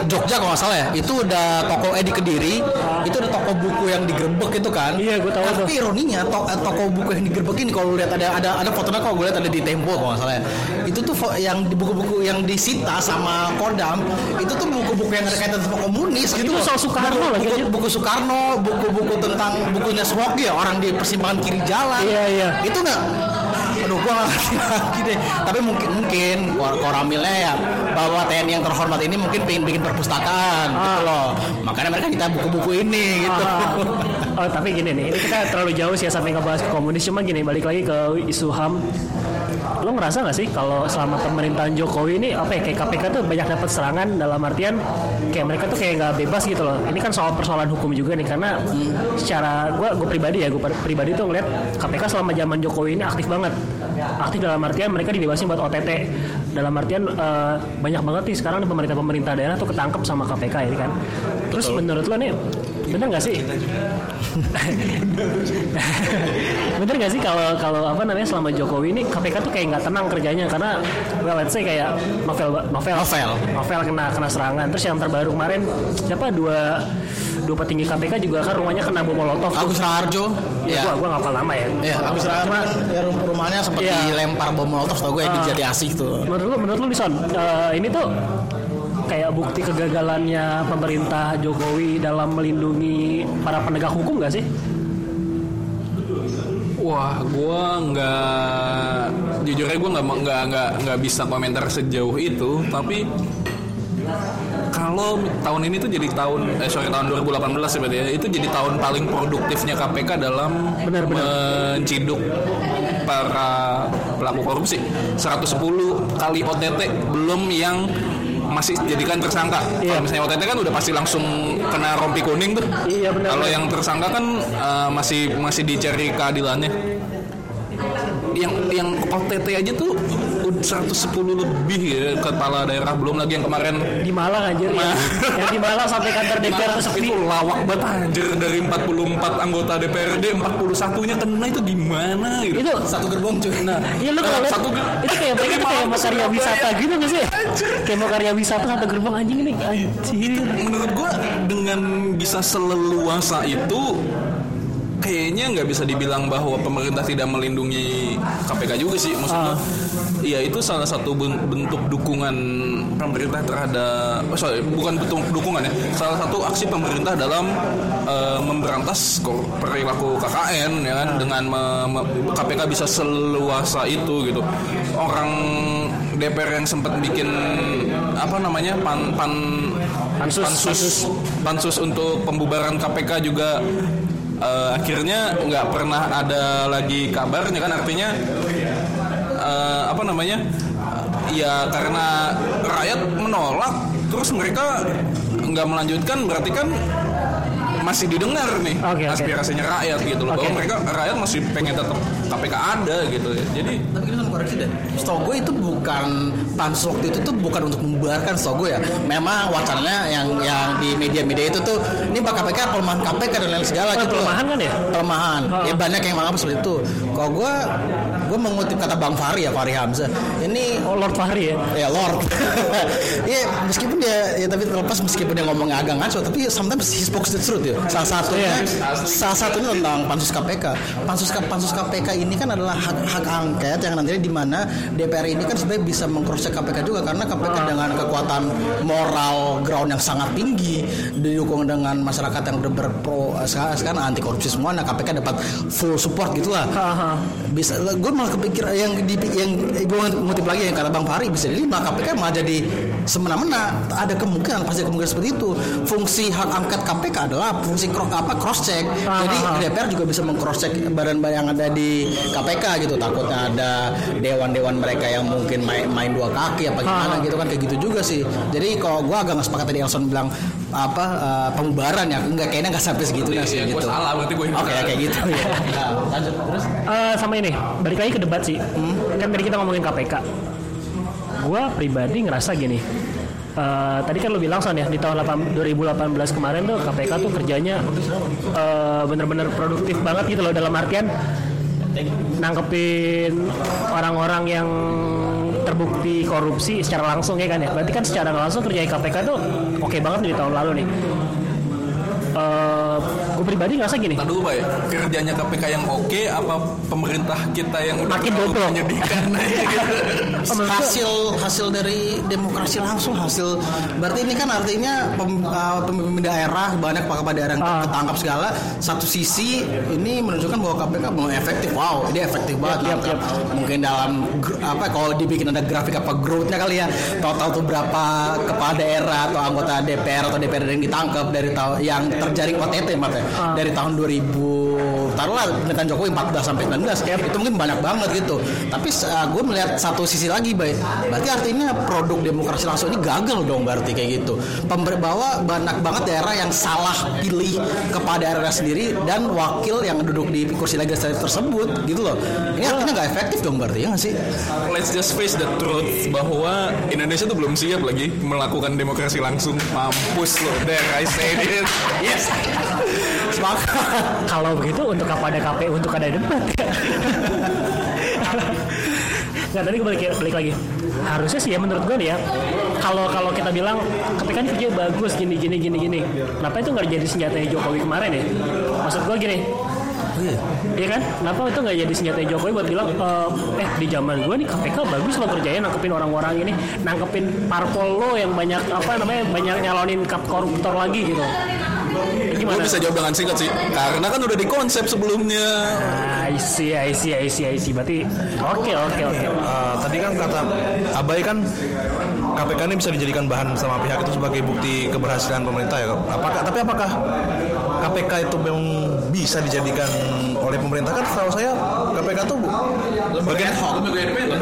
Jogja kalau nggak salah ya. Itu udah toko eh di Kediri, itu ada toko buku yang digerebek itu kan. Iya, gue tahu tuh. Tapi ironinya to- eh, toko buku yang digerebek ini kalau lihat ada ada ada fotonya kalau gue lihat ada di Tempo kalau nggak salah ya. Itu tuh yang di buku-buku yang disita sama Kodam itu tuh buku-buku yang ada kaitan sama komunis gitu. Itu loh. soal Soekarno buku, lagi, buku, buku Soekarno, buku-buku tentang bukunya Suwoki ya orang di persimpangan kiri jalan. Iya, iya. Itu nggak Aduh ngerti lagi deh Tapi mungkin mungkin Kor Koramilnya ya Bahwa TNI yang terhormat ini mungkin pengen bikin perpustakaan gitu loh Makanya mereka kita buku-buku ini gitu Ah. Oh tapi gini nih, ini kita terlalu jauh sih ya sampai ngebahas komunis. Cuma gini, balik lagi ke isu HAM. Lo ngerasa nggak sih kalau selama pemerintahan Jokowi ini apa ya kayak KPK tuh banyak dapat serangan dalam artian kayak mereka tuh kayak nggak bebas gitu loh. Ini kan soal persoalan hukum juga nih karena secara gue gue pribadi ya gue pribadi tuh ngeliat KPK selama zaman Jokowi ini aktif banget. Aktif dalam artian mereka dibebasin buat OTT. Dalam artian eh, banyak banget nih sekarang pemerintah-pemerintah daerah tuh ketangkep sama KPK ini kan. Terus menurut lo nih bener nggak sih? Bener gak sih kalau kalau apa namanya selama Jokowi ini KPK tuh kayak nggak tenang kerjanya karena well let's say kayak novel novel Novel. novel kena kena serangan terus yang terbaru kemarin siapa dua dua petinggi KPK juga kan rumahnya kena bom molotov. Agus Raharjo ya, gua gua nggak hafal lama ya. Ya, Agus Raharjo ya rum- rumahnya sempat Iya. dilempar bom molotov tau gue di Ah. Jati Asih tuh. Menurut lu menurut lu Lison eh, ini tuh kayak bukti kegagalannya pemerintah Jokowi dalam melindungi para penegak hukum gak sih? Wah, gue nggak jujur aja gue nggak nggak nggak nggak bisa komentar sejauh itu. Tapi kalau tahun ini tuh jadi tahun eh sorry tahun 2018 ya ya, itu jadi tahun paling produktifnya KPK dalam Benar, benar. menciduk para pelaku korupsi 110 kali OTT belum yang masih jadikan tersangka. Iya. Kalau misalnya OTT kan udah pasti langsung kena rompi kuning tuh. Iya, benar, Kalau yang tersangka kan eh, masih masih dicari keadilannya. Yang yang OTT aja tuh 110 lebih ya kepala daerah belum lagi yang kemarin Di Malang anjir ya. yang di Malang sampai kantor DPR tuh sepi. itu lawak banget anjir dari 44 anggota DPRD 41 nya kena itu gimana gitu. Itu Satu gerbong cuy. Nah, Iya lu kalau Satu itu kayak mereka tuh kayak mau karya wisata gitu gak sih? Kayak mau karya wisata satu gerbang anjing ini anjir. menurut gua dengan bisa seleluasa itu kayaknya nggak bisa dibilang bahwa pemerintah tidak melindungi KPK juga sih maksudnya. Iya itu salah satu ben- bentuk dukungan pemerintah terhadap oh, sorry, bukan bentuk dukungan ya. Salah satu aksi pemerintah dalam eh, memberantas perilaku KKN ya kan dengan me- me- KPK bisa seluasa itu gitu. Orang DPR yang sempat bikin apa namanya pan pan Pansus, pansus pansus untuk pembubaran KPK juga eh, akhirnya nggak pernah ada lagi kabarnya kan artinya eh, apa namanya ya karena rakyat menolak terus mereka nggak melanjutkan berarti kan masih didengar nih oke. aspirasinya rakyat gitu loh Oke. bahwa mereka rakyat masih pengen tetap KPK ada gitu ya jadi Tapi kita harus koreksi deh. Setahu gue itu bukan pansus waktu itu tuh bukan untuk membubarkan setahu gue ya. Memang wacananya yang yang di media-media itu tuh ini pak KPK pelemahan KPK dan lain segala Oh, gitu. loh. pelemahan kan ya? Pelemahan. Oh. Ya banyak yang menganggap seperti itu. Kalau gue gue mengutip kata Bang Fahri ya Fahri Hamzah. Ini Oh Lord Fahri ya. ya Lord. Iya meskipun dia ya tapi terlepas meskipun dia ngomongnya agak ngaco tapi sometimes he spoke the truth ya. Salah satunya salah satunya tentang pansus KPK. Pansus pansus KPK ini kan adalah hak hak angket yang nantinya di mana DPR ini kan sebenarnya bisa mengcross check KPK juga karena KPK dengan kekuatan moral ground yang sangat tinggi didukung dengan masyarakat yang benar pro sekarang, sekarang anti korupsi semua nah KPK dapat full support gitulah bisa gue malah kepikir yang di yang gue ngutip lagi yang kata bang Fahri bisa jadi KPK malah jadi semena-mena ada kemungkinan pasti kemungkinan seperti itu. Fungsi hak angket KPK adalah fungsi cro- apa cross check Ah, jadi ah, ah. DPR juga bisa mengcross check badan-badan yang ada di KPK gitu. Takutnya ada dewan-dewan mereka yang mungkin main, main dua kaki apa gimana Ah. gitu kan kayak gitu juga sih. Jadi kalau gue agak nggak sepakat tadi Elson bilang apa eh, pembubaran ya enggak kayaknya nggak sampai segitunya sih ya, gue gitu. salah berarti gue oke ya, kayak gitu ya. Nah, lanjut terus? Eh, sama ini balik lagi ke debat sih. Kan tadi kita ngomongin KPK gue pribadi ngerasa gini. Eh, tadi kan lo bilang Son ya di tahun 8 2018 kemarin tuh KPK tuh kerjanya eh, bener-bener produktif banget gitu loh dalam artian nangkepin orang-orang yang terbukti korupsi secara langsung ya kan ya. Berarti kan secara langsung kerja KPK tuh oke banget di tahun lalu nih. Eh, gue pribadi ngerasa gini. Dulu Pak ya, kerjanya KPK yang oke apa pemerintah kita yang udah Makin bodoh. menyedihkan gitu. hasil hasil dari demokrasi langsung hasil berarti ini kan artinya pem- uh, pemimpin daerah banyak kepala daerah yang Ah. ketangkap segala satu sisi ini menunjukkan bahwa KPK mau efektif wow ini efektif banget nangkap. mungkin dalam apa kalau dibikin ada grafik apa growthnya kali ya total tuh berapa kepala daerah atau anggota DPR atau DPR yang ditangkap dari tahun yang terjaring OTT ya. Ah. dari tahun 2000 taruhlah pemerintahan Jokowi 14 sampai 19 itu mungkin banyak banget gitu. Tapi gue melihat satu sisi lagi baik berarti artinya produk demokrasi langsung ini gagal dong berarti kayak gitu. Pember bahwa banyak banget daerah yang salah pilih kepada daerah sendiri dan wakil yang duduk di kursi legislatif tersebut gitu loh. Ini artinya nggak efektif dong berarti ya nggak sih? Let's just face the truth bahwa Indonesia tuh belum siap lagi melakukan demokrasi langsung. Mampus lo, there I say it. yes sepakat Kalau begitu untuk apa ada KPU untuk ada debat ya? Nggak tadi gue balik, balik lagi. Harusnya sih ya menurut gue nih ya. Kalau kalau kita bilang KPK ini kerja bagus gini gini gini gini. Kenapa itu nggak jadi senjatanya Jokowi kemarin ya? Maksud gue gini. Iya kan? Kenapa itu nggak jadi senjata Jokowi buat bilang eh, eh di zaman gue nih KPK bagus loh kerjanya nangkepin orang-orang ini, nangkepin parpol lo yang banyak apa namanya banyak nyalonin kap koruptor lagi gitu. Gue Gimana? bisa jawab dengan singkat sih, karena kan udah dikonsep sebelumnya. I see, I see, I see, I see. Berarti oke, oke, oke. Eh, tadi kan kata Abai kan KPK ini bisa dijadikan bahan sama pihak itu sebagai bukti keberhasilan pemerintah ya. Apakah tapi apakah KPK itu memang bisa dijadikan oleh pemerintah kan setahu saya KPK itu bagian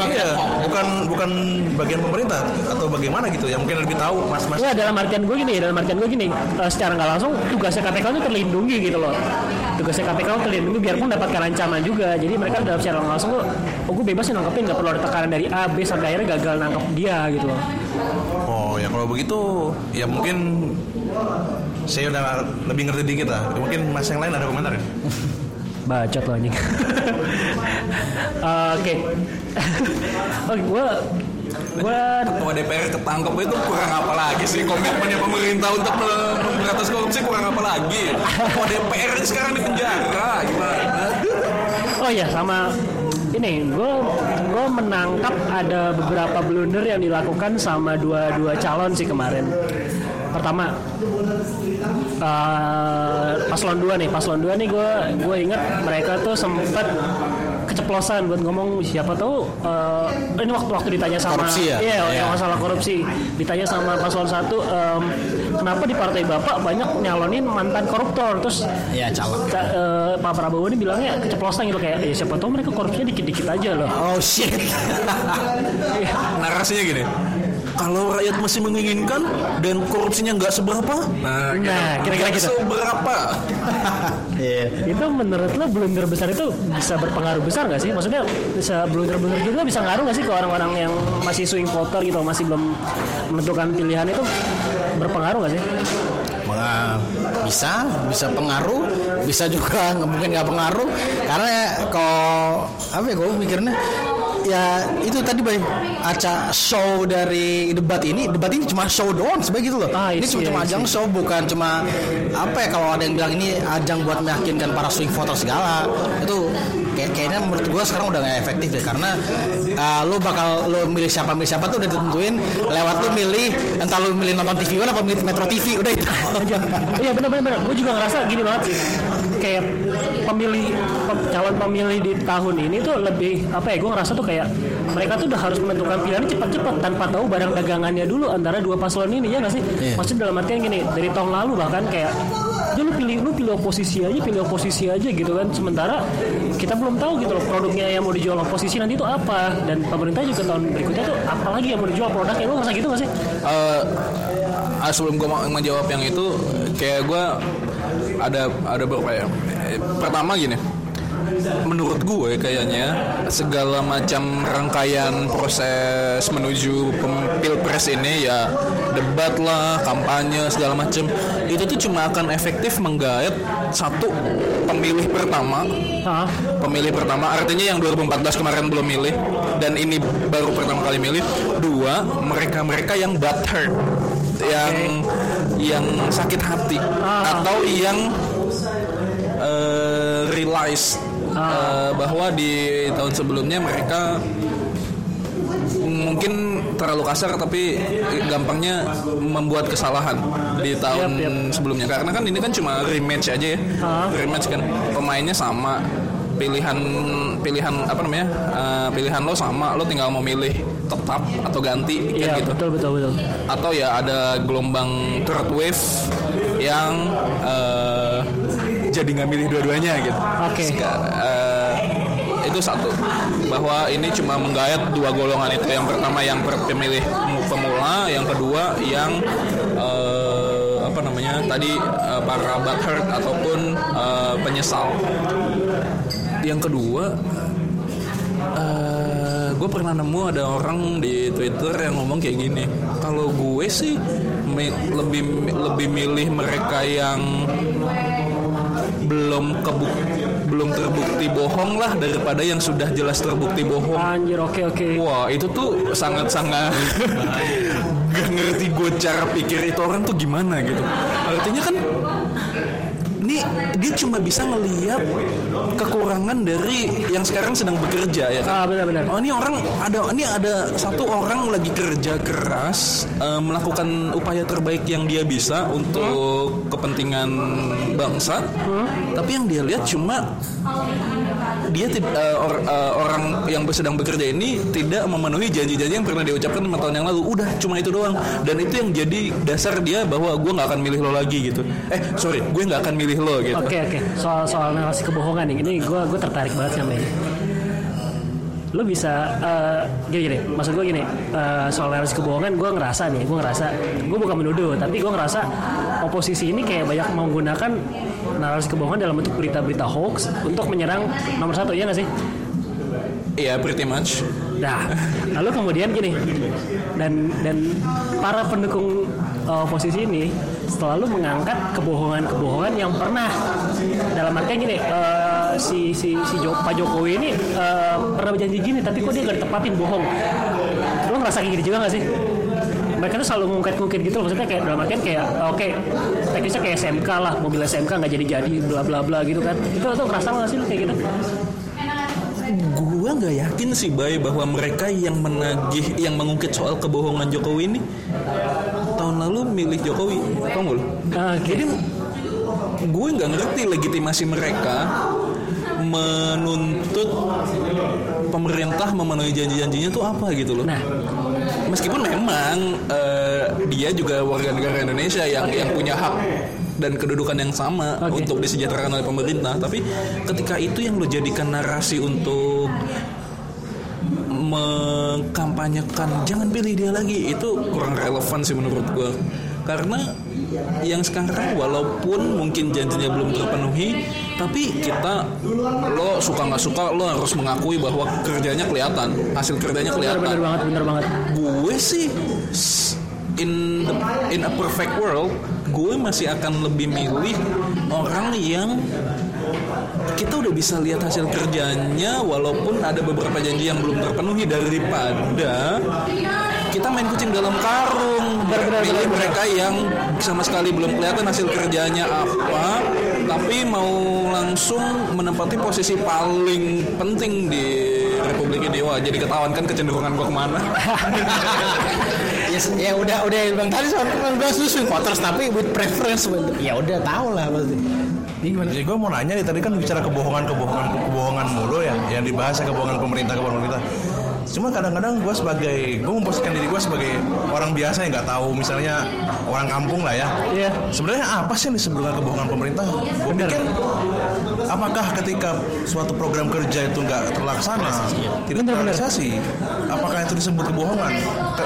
Iya, bukan bukan bagian pemerintah atau bagaimana gitu ya. Mungkin lebih tahu mas mas. Enggak dalam artian gue gini, dalam artian gue gini, eh, secara nggak langsung tugasnya KPK itu terlindungi gitu loh. Tugasnya KPK itu terlindungi biarpun dapatkan ancaman juga. Jadi mereka dalam secara langsung tuh, oh gue bebas nangkepin, nggak perlu ada tekanan dari A, B sampai akhirnya gagal nangkep dia gitu loh. oh ya kalau begitu ya mungkin saya udah lebih ngerti dikit lah. Mungkin mas yang lain ada komentar ya Bacot lo anjing. Eh, Oke. Oke, gue gue Ketua DPR ketangkep itu kurang apa lagi sih komitmennya pemerintah untuk me- memberantas korupsi kurang apa lagi? Ketua DPR ini sekarang di penjara gimana? Oh ya sama ini gue gue menangkap ada beberapa blunder yang dilakukan sama dua dua calon sih kemarin. Pertama eh, paslon dua nih paslon dua nih gue gue inget mereka tuh sempat keceplosan buat ngomong siapa tahu eh, ini waktu waktu ditanya sama Korupsi ya? iya Iya. masalah korupsi ditanya sama paslon satu em, kenapa di partai bapak banyak nyalonin mantan koruptor terus ya calon Ca- eh, Pak Prabowo ini bilangnya keceplosan gitu kayak ya siapa tahu mereka korupsinya dikit-dikit aja loh. oh shit Narasinya gini. Kalau rakyat masih menginginkan dan korupsinya nggak seberapa, nah, Nah, kira-kira nggak gitu. seberapa. Iya. itu menurut lo blunder besar itu bisa berpengaruh besar nggak sih? Maksudnya bisa blunder-blunder gitu bisa ngaruh nggak sih ke orang-orang yang masih swing voter gitu masih belum menentukan pilihan itu berpengaruh nggak sih? Nah, bisa bisa pengaruh bisa juga nggak mungkin nggak pengaruh karena ya, kalau apa ya gue mikirnya ya itu tadi bay aca show dari debat ini debat ini cuma show doang sebagai gitu loh Ah, ini cuma cuma ajang show bukan cuma apa ya kalau ada yang bilang ini ajang buat meyakinkan para swing voter segala itu kayak kayaknya menurut gue sekarang udah gak efektif deh karena uh, lo bakal lo milih siapa milih siapa tuh udah ditentuin lewat lo milih entah lo milih nonton TV One apa milih Metro TV udah itu Iya benar-benar. Gue juga ngerasa gini banget sih. Kayak pemilih pem- calon pemilih di tahun ini tuh lebih apa ya? Gue ngerasa tuh kayak mereka tuh udah harus menentukan pilihannya cepat-cepat tanpa tahu barang dagangannya dulu antara dua paslon ini ya nggak sih? Iya. Maksudnya dalam artian gini dari tahun lalu bahkan kayak ya lu pilih lu pilih oposisi aja pilih oposisi aja gitu kan sementara kita belum tahu gitu loh produknya yang mau dijual oposisi nanti itu apa dan pemerintah juga tahun berikutnya tuh apalagi yang mau dijual produknya lu ngerasa gitu gak sih ah, sebelum gue menjawab yang itu, kayak gue ada ada beberapa ya. Eh, Pertama gini, menurut gue kayaknya segala macam rangkaian proses menuju pilpres ini ya debat lah, kampanye segala macam itu tuh cuma akan efektif menggait satu pemilih pertama Hah? pemilih pertama artinya yang 2014 kemarin belum milih dan ini baru pertama kali milih dua mereka mereka yang butthurt yang yang sakit hati atau yang eh, realize eh, bahwa di tahun sebelumnya mereka mungkin terlalu kasar tapi gampangnya membuat kesalahan di tahun Yap, yap. sebelumnya. Karena kan ini kan cuma rematch aja ya. Ah. rematch kan pemainnya sama pilihan pilihan apa namanya eh, pilihan lo sama lo tinggal mau milih tetap atau ganti kan Iya gitu betul betul betul. atau ya ada gelombang third wave yang eh, jadi nggak milih dua-duanya gitu. Oke. Seka- eh, itu satu bahwa ini cuma menggayat dua golongan itu yang pertama yang pemilih mu- pemula yang kedua yang eh, apa namanya tadi eh, para butthurt ataupun eh, penyesal yang kedua gue pernah nemu ada orang di Twitter yang ngomong kayak gini kalau gue sih mi- lebih lebih milih mereka yang belum kebuk belum terbukti bohong lah daripada yang sudah jelas terbukti bohong Anjir oke oke. Wah itu tuh sangat-sangat Gak ngerti gue cara pikir itu orang tuh gimana gitu Artinya kan ini dia cuma bisa ngelihat kekurangan dari yang sekarang sedang bekerja ya kan. Ah benar-benar. Oh ini orang ada ini ada satu orang lagi kerja keras eh, melakukan upaya terbaik yang dia bisa untuk kepentingan bangsa. Tapi yang dia lihat cuma dia eh, or- eh, orang yang sedang bekerja ini tidak memenuhi janji-janji yang pernah diucapkan lima tahun yang lalu. Udah cuma itu doang. Dan itu yang jadi dasar dia bahwa gue nggak akan milih lo lagi gitu. Eh sorry, gue nggak akan milih lo gitu. Oke oke soal soal narasi kebohongan nih ini gue gue tertarik banget sama ini. Lo bisa eh, gini gini, maksud gue gini eh, soal narasi kebohongan gue ngerasa nih, gue ngerasa gue bukan menuduh tapi gue ngerasa oposisi ini kayak banyak menggunakan narasi kebohongan dalam bentuk berita-berita hoax untuk menyerang nomor satu ya nggak sih? Iya pretty much. Nah, lalu kemudian gini, dan dan para pendukung uh, oposisi ini selalu mengangkat kebohongan-kebohongan yang pernah dalam artian gini, uh, si si si Jo- Pak Jokowi ini uh, pernah berjanji gini, tapi kok dia gak ditepatin bohong. Lo ngerasa kayak gini juga gak sih? Mereka tuh selalu ngungkit-ngungkit gitu, maksudnya kayak dalam artian kayak oke, teknisnya kayak SMK lah, mobil SMK nggak jadi-jadi, bla bla bla gitu kan. Itu tuh ngerasa nggak sih lo kayak gitu? Gua nggak yakin sih Bay bahwa mereka yang menagih, yang mengungkit soal kebohongan Jokowi ini tahun lalu milih Jokowi, tau nggak lo? Ah, Jadi gitu. gue nggak ngerti legitimasi mereka menuntut pemerintah memenuhi janji-janjinya tuh apa gitu loh. Nah, Meskipun memang eh, dia juga warga negara Indonesia yang yang punya hak dan kedudukan yang sama Oke. untuk disejahterakan oleh pemerintah, tapi ketika itu yang lo jadikan narasi untuk mengkampanyekan jangan pilih dia lagi itu kurang relevan sih menurut gue karena yang sekarang walaupun mungkin janjinya belum terpenuhi tapi kita lo suka nggak suka lo harus mengakui bahwa kerjanya kelihatan hasil kerjanya bener kelihatan bener banget, bener banget. gue sih in the, in a perfect world gue masih akan lebih milih orang yang kita udah bisa lihat hasil kerjanya walaupun ada beberapa janji yang belum terpenuhi daripada kita main kucing dalam karung. Pilih mereka yang sama sekali belum kelihatan hasil kerjanya apa tapi mau langsung menempati posisi paling penting di Republik ini wah jadi ketahuan kan kecenderungan gua ke mana. Ya, ya udah udah yang bilang tadi soal kan bilang susu voters tapi with preference ya udah tau lah pasti. Ini gimana? Jadi gue mau nanya nih tadi kan bicara kebohongan kebohongan kebohongan mulu ya. Yang dibahas ya kebohongan pemerintah kebohongan pemerintah. Cuma kadang-kadang gue sebagai gue memposisikan diri gue sebagai orang biasa yang nggak tahu misalnya orang kampung lah ya. Iya. Sebenarnya apa sih yang disebut dengan kebohongan pemerintah? Gue pikir apakah ketika suatu program kerja itu nggak terlaksana, tidak Bener, bener. terrealisasi, apakah itu disebut kebohongan?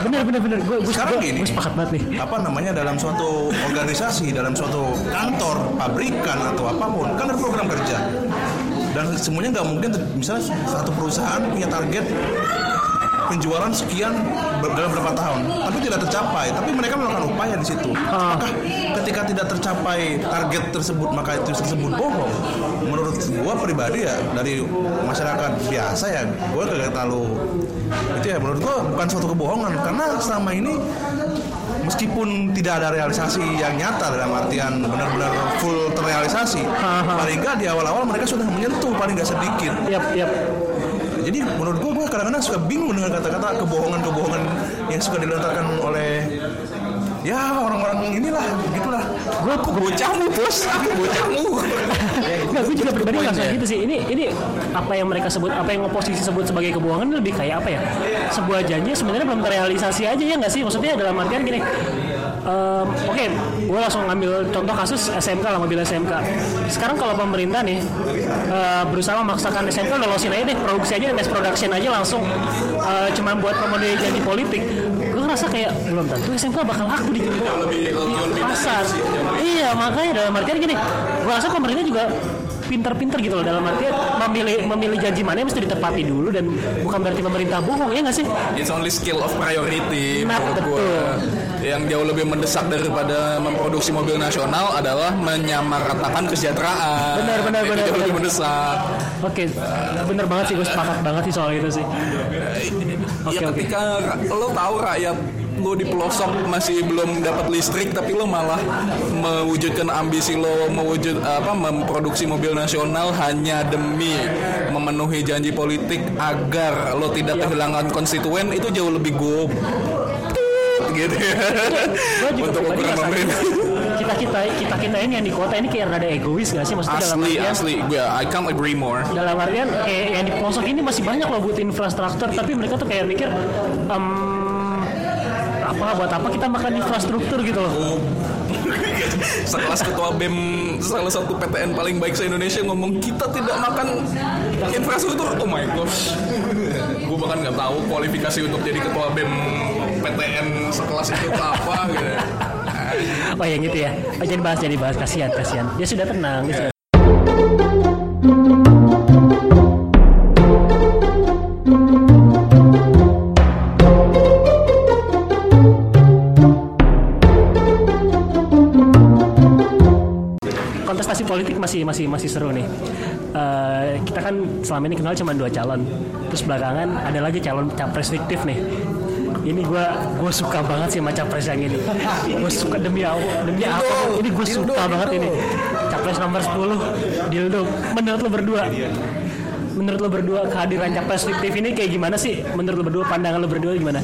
Bener bener bener, gue gue Sekarang gini. gue sepakat banget nih. apa namanya dalam suatu organisasi dalam suatu kantor pabrikan atau apa pun kan ada program kerja dan semuanya nggak mungkin misalnya satu perusahaan punya target penjualan sekian dalam beberapa tahun. Tapi tidak tercapai. Tapi mereka melakukan upaya di situ. Ah. maka ketika tidak tercapai target tersebut maka itu tersebut bohong. Menurut gua pribadi ya dari masyarakat biasa ya gua kagak terlalu itu ya menurut gua bukan suatu kebohongan. Karena selama ini meskipun tidak ada realisasi yang nyata dalam artian benar-benar full terrealisasi Aha. paling nggak di awal-awal mereka sudah menyentuh paling nggak sedikit Yap, yap. jadi menurut gua gua kadang-kadang suka bingung dengan kata-kata kebohongan-kebohongan yang suka dilontarkan oleh ya orang-orang inilah gitulah Gue bocahmu bos, bocahmu. Nggak, gue juga pribadi nggak gitu sih. Ini ini apa yang mereka sebut, apa yang oposisi sebut sebagai kebohongan lebih kayak apa ya? Sebuah janji sebenarnya belum terrealisasi aja ya nggak sih? Maksudnya dalam artian gini. em, Oke, gue langsung ngambil contoh kasus SMK lah mobil SMK. Sekarang kalau pemerintah nih eh, berusaha memaksakan SMK lolosin aja deh produksi aja mass production aja langsung eh, cuma buat memenuhi janji politik. Ngerasa kayak belum tentu SMK bakal laku di, di pasar. Iya makanya dalam artian gini, gue rasa pemerintah juga pinter-pinter gitu loh dalam artian memilih memilih janji mana yang mesti ditepati dulu dan bukan berarti pemerintah bohong ya nggak sih? It's only skill of priority Nah, betul. gua. Yang jauh lebih mendesak daripada memproduksi mobil nasional adalah menyamaratakan kesejahteraan. Benar, benar, Itu benar, jauh benar. lebih mendesak. Oke, bener banget sih gue sepakat banget sih soal itu sih. Oke ya ketika ra- lo tahu rakyat lo di pelosok masih belum dapat listrik tapi lo malah mewujudkan ambisi lo mewujud apa memproduksi mobil nasional hanya demi memenuhi janji politik agar lo tidak Iya. kehilangan konstituen itu jauh lebih go gitu ya. Gue untuk ukuran pemerintah kita kita kita kita ini yang di kota ini kayak rada egois gak sih? Maksudnya dalam asli artian asli. Gue I can't agree more. Dalam artian kayak yang di pelosok ini masih banyak loh buat infrastruktur tapi mereka tuh kayak mikir em, apa buat apa kita makan infrastruktur gitu loh? Sekelas ketua BEM salah satu PTN paling baik se Indonesia ngomong kita tidak makan infrastruktur. Oh my gosh. Gue bahkan nggak tahu kualifikasi untuk jadi ketua BEM PTN sekelas itu apa gitu oh yang gitu ya oh, jadi bahas jadi bahas kasihan kasihan dia sudah tenang dia sudah kontestasi politik masih masih masih seru nih. Eh, kita kan selama ini kenal cuma dua calon. Terus belakangan ada lagi calon capres fiktif nih. Ini gue gue suka banget sih sama capres yang ini. Gue suka demi Allah, demi apa? Ini gue suka banget ini. Capres nomor 10 Dildo. Menurut lo berdua? Menurut lo berdua kehadiran capres fiktif ini kayak gimana sih? Menurut lo berdua pandangan lo berdua gimana?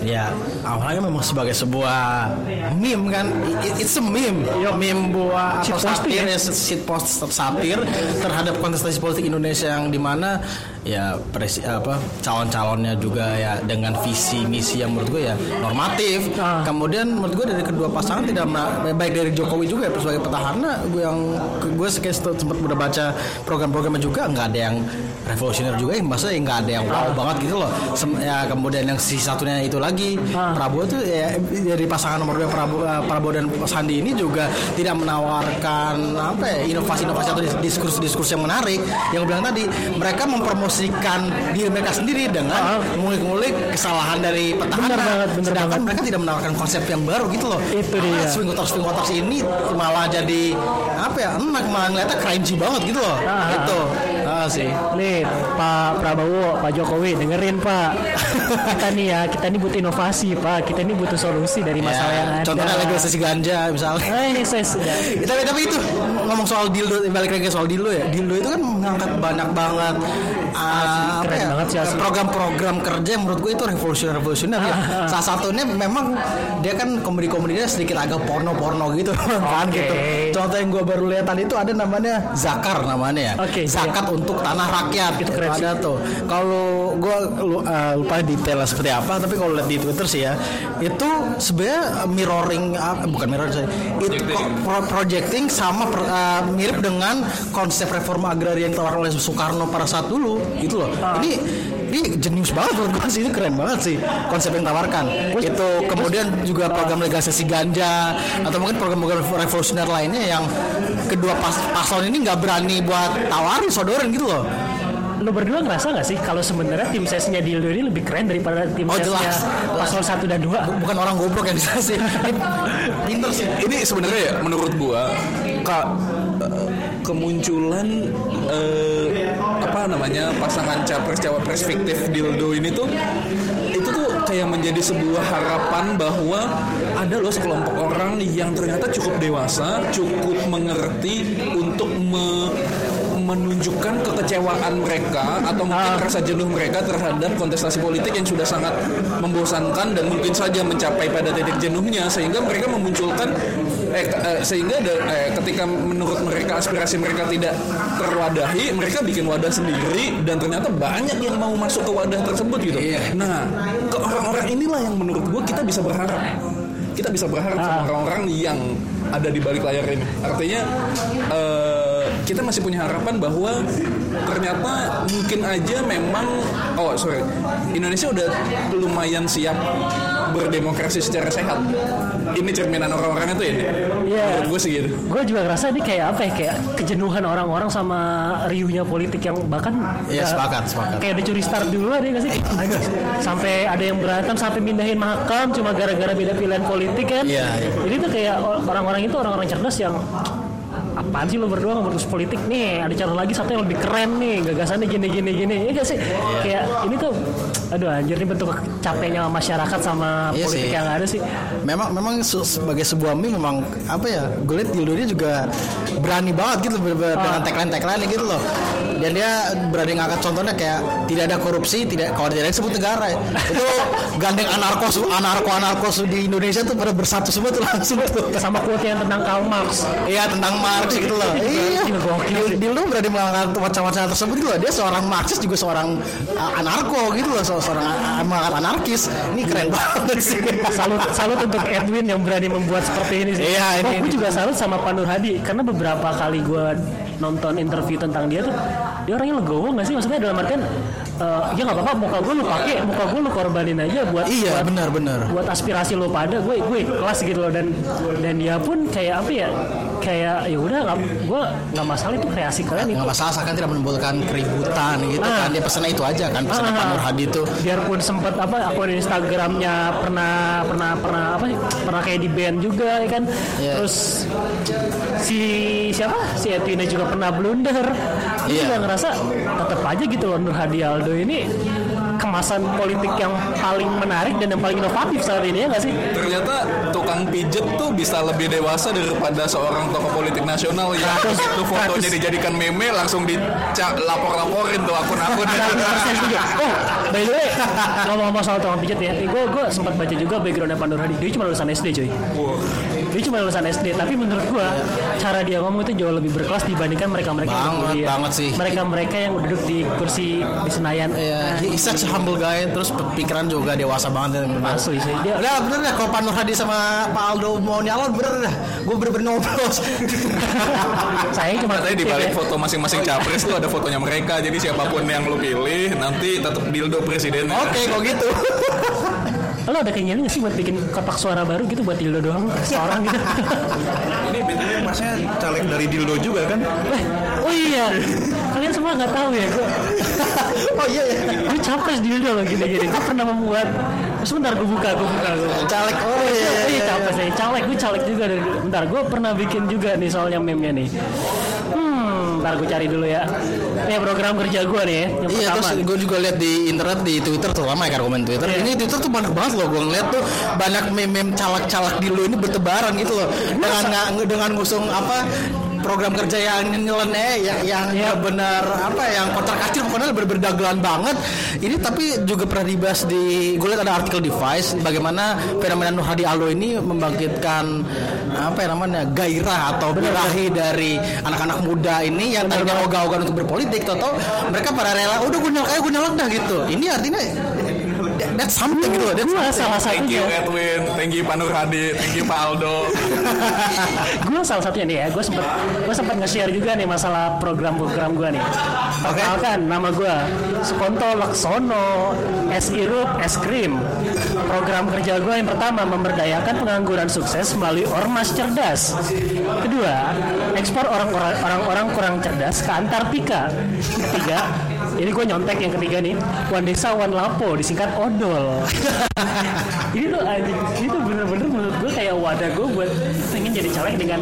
Ya, awalnya memang sebagai sebuah meme kan, It- it's a meme, meme buah atau satir, ya? ya, shit post satir terhadap kontestasi politik Indonesia yang di mana ya presi, apa calon-calonnya juga ya dengan visi misi yang menurut gue ya normatif. Ah. Kemudian menurut gue dari kedua pasangan tidak baik dari Jokowi juga ya sebagai petahana, gue yang gue sempat udah baca program-programnya juga nggak ada yang revolusioner juga, yang maksudnya nggak ada yang wow banget gitu loh. Sem- ya kemudian yang si satunya itu lagi Ah. Prabowo tuh ya dari pasangan nomor dua Prabowo, eh, Prabowo dan Sandi ini juga tidak menawarkan apa ya inovasi-inovasi atau diskurs-diskurs yang menarik yang bilang tadi mereka mempromosikan diri mereka sendiri dengan ngulik-ngulik kesalahan dari petahana Bener banget, bener sedangkan banget. mereka tidak menawarkan konsep yang baru gitu loh Itu dia. Ah, swing voters swing voters ini malah jadi apa ya enak malah ngeliatnya cringy banget gitu loh Ah. itu ah, sih Nih Pak Prabowo, Pak Jokowi dengerin Pak. kita nih ya, kita nih butuh inovasi Pak. Kita nih butuh solusi dari masalah yang Ya, ada. contohnya legalisasi ganja misalnya Eh, saya sudah. tapi tapi itu ngomong soal dildo balik lagi soal dildo ya dildo itu kan mengangkat banyak banget uh, keren ya, banget sih asli. program-program kerja yang menurut gue itu revolusioner revolusioner ya salah satunya memang dia kan komedi komedinya sedikit agak porno porno gitu kan Oke. gitu contoh yang gue baru lihat tadi itu ada namanya zakar namanya ya Oke, zakat untuk tanah rakyat Itu itu keren sih. ada tuh kalau gue uh, lupa detailnya seperti apa tapi kalau lihat di twitter sih ya. Itu sebenarnya mirroring uh, bukan mirroring sorry. itu Projecting. pro- projecting sama per- uh, mirip dengan konsep reforma agraria yang ditawarkan oleh Soekarno pada saat dulu. Gitu loh. Ini ini jenius banget menurut gue sih itu keren banget sih konsep yang tawarkan itu kemudian juga program legalisasi ganja atau mungkin program-program revolusioner lainnya yang kedua pas paslon ini nggak berani buat tawarin sodorin gitu loh Lo berdua ngerasa nggak sih kalau sebenarnya tim sesnya Dildo ini lebih keren daripada tim Oh, sesnya jelas. paslon 1 dan 2? bukan orang goblok yang bisa sih Ini pinter sih ini sebenarnya ya menurut gua kak eh, kemunculan eh, apa namanya pasangan capres cawapres fiktif dildo ini tuh itu tuh kayak menjadi sebuah harapan bahwa ada loh sekelompok orang yang ternyata cukup dewasa cukup mengerti untuk me- menunjukkan kekecewaan mereka atau mungkin rasa jenuh mereka terhadap kontestasi politik yang sudah sangat membosankan dan mungkin saja mencapai pada titik jenuhnya sehingga mereka memunculkan eh, eh, sehingga da- eh, ketika menurut mereka aspirasi mereka tidak terwadahi mereka bikin wadah sendiri dan ternyata banyak yang mau masuk ke wadah tersebut gitu. Nah, ke orang-orang inilah yang menurut gua kita bisa berharap kita bisa berharap sama orang-orang yang ada di balik layar ini. Artinya eh, kita masih punya harapan bahwa ternyata mungkin aja memang oh sorry Indonesia udah lumayan siap berdemokrasi secara sehat. Ini cerminan orang-orang itu ya. Iya. Menurut gue sih gitu. Gue juga ngerasa ini kayak apa ya kayak kejenuhan orang-orang sama riuhnya politik yang bahkan Iya, ya, sepakat, sepakat. kayak udah curi start dulu ada nggak sih sampai ada yang berantem sampai mindahin makam cuma gara-gara beda pilihan politik kan Iya, iya. jadi tuh kayak orang-orang itu orang-orang cerdas yang apaan sih lo berdua ngurus politik? Nih ada cara lagi satu yang lebih keren nih gagasannya gini gini gini. Ya gak sih? Kayak ini tuh aduh anjir ini bentuk capeknya masyarakat sama Iya politik sih. yang ada sih. Memang memang sebagai sebuah meme memang apa ya gue liat dia juga berani banget gitu ber- ber- dengan tagline tagline gitu loh dan dia berani ngangkat contohnya kayak tidak ada korupsi tidak kalau tidak disebut negara itu gandeng anarkos anarko anarkos di Indonesia tuh pada bersatu semua tuh langsung tuh sama quote yang tentang Karl Marx Iya tentang Marx gitu loh. Iya. Sih. Dildo berani mengangkat wacana-wacana tersebut gitu loh. Dia seorang Marxis juga seorang uh, anarko gitu loh, se- seorang uh, mengangkat anarkis. Ini keren banget sih. salut salut untuk Edwin yang berani membuat seperti ini sih. Iya, ini- gue juga salut sama Pak Nur Hadi karena beberapa kali gue nonton interview tentang dia tuh dia orangnya legowo nggak sih maksudnya dalam artian eh, ya nggak apa-apa muka gue lu pakai muka gue lu korbanin aja buat Iya benar-benar. buat aspirasi lo pada gue gue kelas gitu loh dan dan dia pun kayak apa ya kayak ya udah gue nggak masalah itu kreasi kalian itu Nggak masalah kan tidak menimbulkan keributan gitu Ah. kan. Dia pesannya itu aja kan. Pesannya Pak Nur Hadi itu. biarpun sempat apa akun Instagramnya pernah pernah pernah apa sih pernah kayak di band juga ya kan Iya. terus si siapa si Edwin juga pernah blunder Iya. juga ngerasa tetap aja gitu loh Nur Hadi Aldo ini kemasan politik yang paling menarik dan yang paling inovatif saat ini ya nggak sih Ternyata tukang pijet tuh bisa lebih dewasa daripada seorang tokoh politik nasional yang Ratus- itu fotonya dijadikan meme langsung dilapor-laporin tuh akun-akun. 100% setuju. Oh, by the way, ngomong-ngomong soal tukang pijat ya, gue gue sempat baca juga backgroundnya Hadi. Dia cuma lulusan SD cuy. Dia cuma lulusan SD, tapi menurut gue cara dia ngomong itu jauh lebih berkelas dibandingkan mereka-mereka yang Banget, banget sih. Mereka-mereka yang duduk di kursi di Senayan. Iya, he is such a humble guy terus pikiran juga dewasa banget. Asli sih dia. Udah bener dah kalau Pak Nur Hadi sama Pak Aldo mau nyalon bener dah. Gue bener-bener ngobros. Saya cuma Katanya di balik foto masing-masing capres tuh ada fotonya mereka. Jadi siapa pun yang lu pilih nanti tetap dildo presidennya. Oke, kalau gitu. Lo ada keinginan nggak sih buat bikin kotak suara baru gitu buat Dildo doang seorang gitu? Ini btw masnya caleg dari Dildo juga kan? Eh, oh iya, kalian semua nggak tahu ya gue. oh iya ya. Gue capres Dildo loh gini-gini. Gue pernah membuat. Sebentar gue buka, gue buka, gue. Caleg. Oh iya. Iya, iya. capres ya. Caleg, gue caleg juga dari Bentar, gue pernah bikin juga nih soalnya meme-nya nih. Hmm, ntar gue cari dulu ya. Ini program kerja gue nih ya. Yang Iya pertama. terus gue juga lihat di internet di Twitter tuh lama ya komen Twitter. Iya. Ini Twitter tuh banyak banget loh gue ngeliat tuh banyak meme-meme calak-calak di lu ini bertebaran gitu loh. Dengan nga- dengan ngusung apa program kerja yang nyeleneh yang yang Iya. benar apa yang kotor kacir pokoknya berberdagelan banget. Ini tapi juga pernah dibahas di gue lihat ada artikel di Vice bagaimana fenomena Nur Hadi Aldo ini membangkitkan apa ya namanya gairah atau birahi dari anak-anak muda ini yang tadinya ogah-ogah untuk berpolitik atau mereka pada rela udah gue nyalak aja gue nyalak dah gitu ini artinya that's something gitu loh. That's gue salah Thank you satunya Edwin, thank you Pak Nur Hadi, thank you Pak Aldo. gue salah satunya nih ya. Gue sempat gue sempat nge-share juga nih masalah program-program gue nih. Perkenalkan nama gue Sukonto Laksono es irup es krim. Program kerja gue yang pertama memberdayakan pengangguran sukses melalui ormas cerdas. Kedua ekspor orang-orang orang-orang kurang cerdas ke Antartika. Ketiga ini gue nyontek yang ketiga nih. Wan Desa Wan Lapo disingkat Odol. Ini tuh anjing ini tuh bener-bener menurut gue kayak wadah gue buat pengen jadi caleg dengan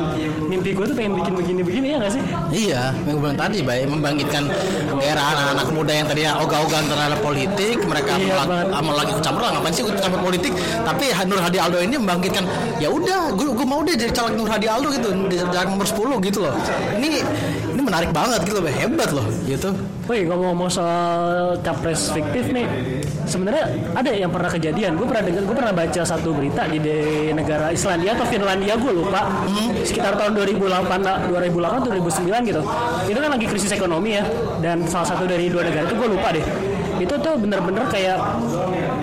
mimpi gue tuh pengen bikin begini-begini ya gak sih? Iya, yang gue bilang tadi baik membangkitkan gairah anak-anak muda yang tadinya ogah-ogahan terhadap politik, mereka Iya, ah, mau lagi ikut campur. Lah ngapain sih ikut campur politik? Tapi Nur Hadi Aldo ini membangkitkan, ya udah, gue gue mau deh jadi caleg Nur Hadi Aldo gitu, caleg nomor 10 gitu loh. Ini ini menarik banget gitu loh, hebat loh, gitu. Woi ngomong-ngomong soal capres fiktif nih sebenarnya ada yang pernah kejadian. Gue pernah dengar gue pernah baca satu berita di, negara Islandia atau Finlandia gue lupa. Sekitar tahun 2008 lah, 2008 atau 2009 gitu. Itu kan lagi krisis ekonomi ya dan salah satu dari dua negara itu gue lupa deh. Itu tuh bener-bener kayak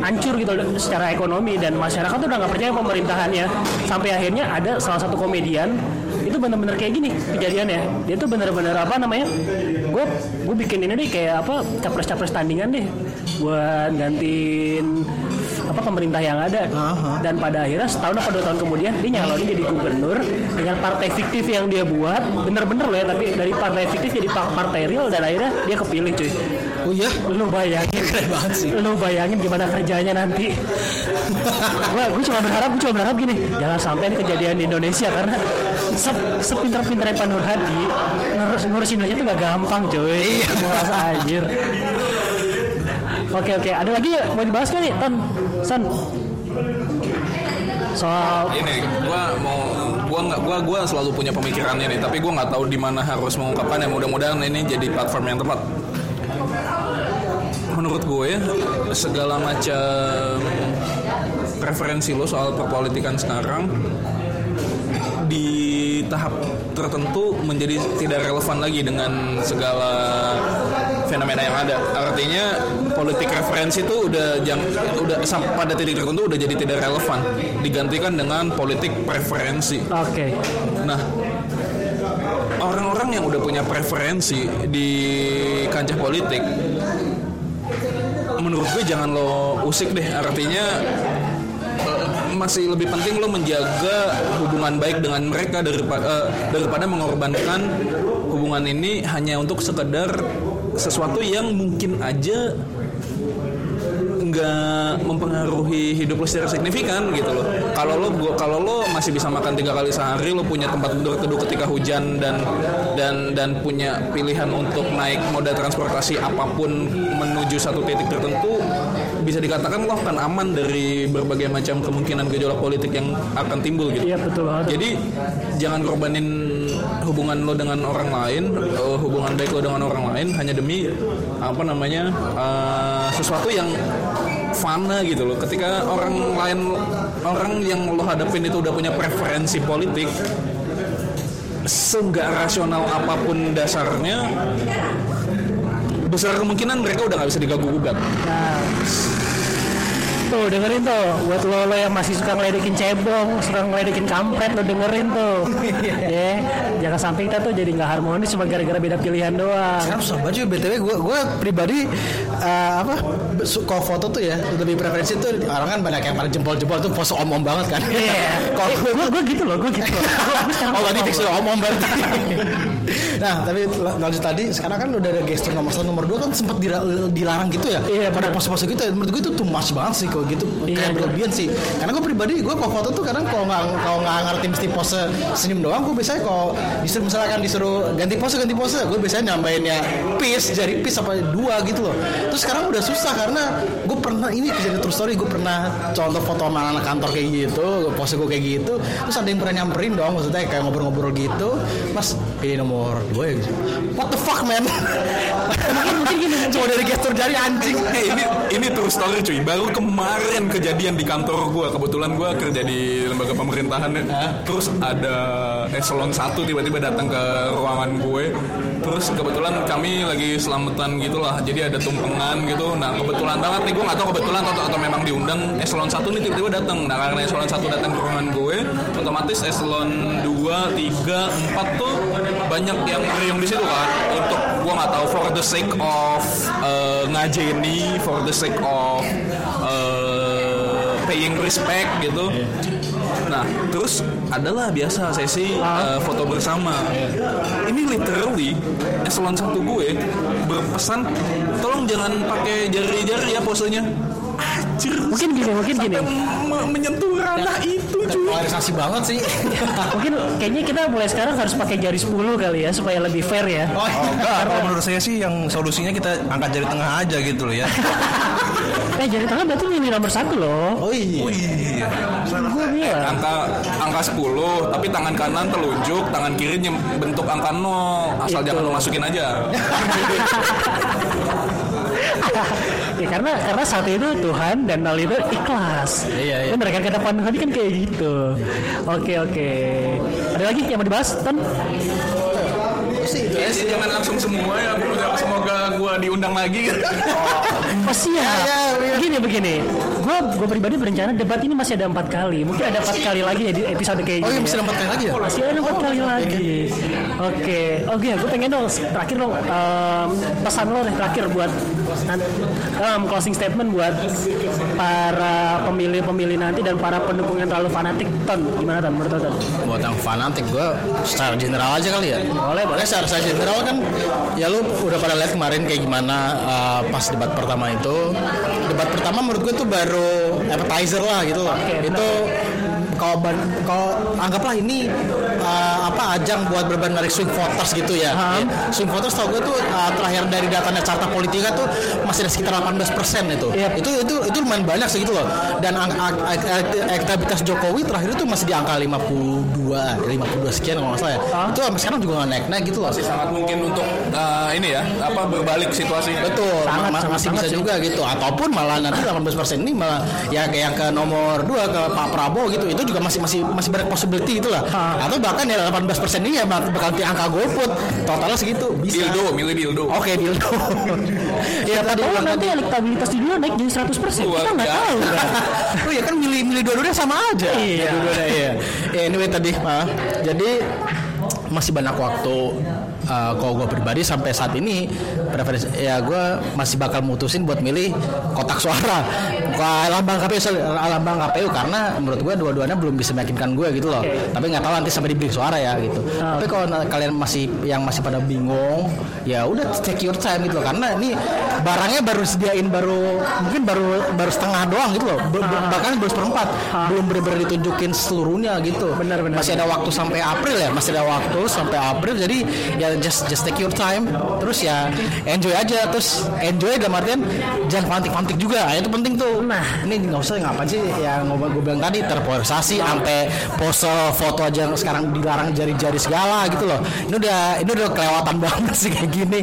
hancur gitu secara ekonomi dan masyarakat tuh udah nggak percaya pemerintahannya. Sampai akhirnya ada salah satu komedian itu bener-bener kayak gini kejadiannya. Dia tuh bener-bener apa namanya? Gue gue bikin ini nih kayak apa capres-capres tandingan deh. Buat gantiin apa pemerintah yang ada. Dan pada akhirnya setahun atau dua tahun kemudian dia nyalonin jadi gubernur dengan partai fiktif yang dia buat. Bener-bener loh ya tapi dari partai fiktif jadi pa- partai real dan akhirnya dia kepilih cuy Oh iya, lu bayangin. Keren banget sih. lu bayangin gimana kerjanya nanti. Gua gue cuma berharap gue cuma berharap gini. Jangan sampai ini kejadian di Indonesia karena se sepinter-pinternya Pak Nur Hadi ngurus ngurusin aja tuh gak gampang cuy. Iya. Merasa anjir. Oke oke. Ada lagi ya mau dibahas kan nih Ton? San soal Ini gua mau gua nggak gua gua selalu punya pemikiran ini, tapi gua nggak tahu di mana harus mengungkapkannya. Mudah-mudahan ini jadi platform yang tepat. Menurut gue segala macam referensi lo soal perpolitikan sekarang di tahap tertentu menjadi tidak relevan lagi dengan segala fenomena yang ada. Artinya politik referensi itu udah jang, udah pada titik tertentu udah jadi tidak relevan, digantikan dengan politik preferensi. oke Nah, orang-orang yang udah punya preferensi di kancah politik, menurut gue jangan lo usik deh. Artinya eh, masih lebih penting lo menjaga hubungan baik dengan mereka daripada daripada mengorbankan hubungan ini hanya untuk sekedar sesuatu yang mungkin aja nggak mempengaruhi hidup lo secara signifikan gitu loh. Kalau lo gua kalau lo masih bisa makan tiga kali sehari, lo punya tempat berteduh ketika hujan dan dan dan punya pilihan untuk naik moda transportasi apa pun menuju satu titik tertentu, bisa dikatakan lo akan aman dari berbagai macam kemungkinan gejolak politik yang akan timbul gitu. iya betul banget Jadi jangan korbanin hubungan lo dengan orang lain, eh, hubungan baik lo dengan orang lain hanya demi apa namanya eh, sesuatu yang fana gitu loh. Ketika orang lain orang yang lo hadapin itu udah punya preferensi politik, seenggak rasional apa pun dasarnya, besar kemungkinan mereka udah nggak bisa diganggu gugat. Nah, tuh dengerin tuh buat lo, lo yang masih suka ngeledekin cebong, suka ngeledekin kampret lo dengerin tuh. ya, jangan sampai kita tuh jadi nggak harmonis cuma gara-gara beda pilihan doang. Sekarang susah banget juga btw gue gue pribadi eh, apa su- kalau foto tuh ya lebih preferensi tuh orang kan banyak yang pada jempol-jempol tuh pose om-om banget kan. Iya, Kalau gue gue gitu loh, gue gitu. Loh. Gua- gua sekarang Oh tadi fix omong berarti. Nah tapi la- lanjut tadi sekarang kan udah ada gestur nomor satu nomor dua kan sempat dilarang gitu ya. Iya, pada pose-pose gitu ya. Menurut gue itu too much banget sih kalau gitu. Iya, Kayak berlebihan sih. Karena gue pribadi gue kalau foto tuh kadang kalau nggak kalau nggak ngerti mesti pose senyum doang. Gue biasanya kalau disuruh misalkan disuruh ganti pose ganti pose, gue biasanya nyampein ya peace jari peace apa dua gitu loh. Terus sekarang udah susah karena gue pernah ini kejadian true story gue pernah contoh foto sama anak kantor kayak gitu, pose gue kayak gitu. Terus ada yang pernah nyamperin dong, maksudnya kayak ngobrol-ngobrol gitu. Mas, ini nomor dua ya. What the fuck man? mungkin mungkin gini cuma dari gestur jari anjing. Eh, ini ini true story cuy. Baru kemarin kejadian di kantor gue. Kebetulan gue kerja di lembaga pemerintahan ya. Terus ada eselon satu tiba-tiba datang ke ruangan gue. terus kebetulan kami lagi selamatan gitulah jadi ada tumpengan gitu nah kebetulan banget nih gue nggak tahu kebetulan atau, atau memang diundang eselon 1 nih tiba-tiba datang nah karena eselon 1 datang ke ruangan gue otomatis eselon 2, 3, 4 tuh banyak yang ngeriung di situ kan untuk gue nggak tahu for the sake of eh, ngajeni for the sake of eh, paying respect gitu Nah, terus adalah biasa sesi eh, foto bersama. Ini literally eselon satu gue berpesan, tolong jangan pakai jari-jari ya posenya. Anjir. Mungkin gini, mungkin gini. menyentuh ranah itu Polarisasi banget sih. Mungkin kayaknya kita mulai sekarang harus pakai jari 10 kali ya supaya lebih fair ya. Oh, Oh, enggak, kalau menurut saya sih yang solusinya kita angkat jari tengah aja gitu loh ya. Eh jari tengah berarti ini nomor satu loh. oh iya. Oh iya. Gue bilang. Angka angka 10, tapi tangan kanan telunjuk, tangan kiri bentuk angka 0. Asal Itu. jangan lo masukin aja. ya karena karena satu itu Tuhan dan nol itu ikhlas. Iya, iya. Bener kan kata Pan tadi kan kayak gitu. Oke oke. Ada lagi yang mau dibahas? Ton? Sih, Ya sih jangan langsung semua ya. Semoga gua diundang lagi. Oh siap. Begini begini. Gue gue pribadi berencana debat ini masih ada empat kali. Mungkin ada empat kali lagi ya di episode kayak Oh iya masih ya. ada empat kali lagi ya? Masih ada empat kali lagi. Oke, oke. Gue pengen dong terakhir dong em, pesan lo deh terakhir buat em, closing statement buat para pemilih-pemilih nanti dan para pendukung yang terlalu fanatik. Ton, gimana ton? Menurut lo, ton? buat yang fanatik gue secara general aja kali ya Boleh, boleh. secara, secara general kan ya lu udah pada lihat kemarin kayak gimana uh, pas debat pertama itu debat pertama menurut gue tuh baru appetizer lah gitu loh benar. itu kalau kalau anggaplah ini uh, apa ajang buat berbagai menarik swing voters gitu ya. Paham. Ya, Swing voters tau gue tuh uh, terakhir dari datanya carta politika tuh masih ada sekitar 18 persen itu. Yep. Itu itu itu lumayan banyak sih gitu loh. Dan elektabilitas Jokowi terakhir itu masih di angka 52, 52 sekian kalau nggak salah ya. Ah. Itu sampai sekarang juga nggak naik-naik gitu loh. sangat mungkin untuk uh, ini ya apa berbalik situasinya. Betul, Sangat, ma- sangat, masih sangat bisa sih. juga gitu. Ataupun malah nanti 18% ini malah ya kayak yang ke nomor 2 ke Pak Prabowo gitu. Itu juga masih masih masih banyak possibility itulah. Ah. Atau bahkan ya 18% ini ya bak- bakal di angka golput. Totalnya segitu bisa. Dildo, milih dildo. Oke, dildo. ya tadi tahu bilang nanti tadi. elektabilitas di dunia naik jadi 100 persen. Kita nggak tahu. kan? oh iya kan milih milih dua-duanya sama aja. Iya. Dua-duanya iya. Ya, anyway tadi Pak. Jadi masih banyak waktu uh, kalau gue pribadi sampai saat ini preferensi ya gue masih bakal mutusin buat milih kotak suara lambang KPU lambang KPU karena menurut gue dua-duanya belum bisa meyakinkan gue gitu loh Oke. tapi nggak tahu nanti sampai dibeli suara ya gitu Ah. tapi kalau kalian masih yang masih pada bingung ya udah take your time gitu loh karena ini barangnya baru sediain baru mungkin baru baru setengah doang gitu loh be- Ah. bahkan baru seperempat Ah. belum benar-benar ditunjukin seluruhnya gitu Benar, benar. masih ada waktu sampai April ya masih ada waktu sampai April jadi ya just just take your time terus ya enjoy aja terus enjoy dalam artian jangan fantik-fantik juga itu penting tuh Nah. ini nggak usah ngapain sih yang gue bilang tadi terpolarisasi sampai pose foto aja yang sekarang dilarang jari-jari segala gitu loh ini udah ini udah kelewatan banget sih kayak gini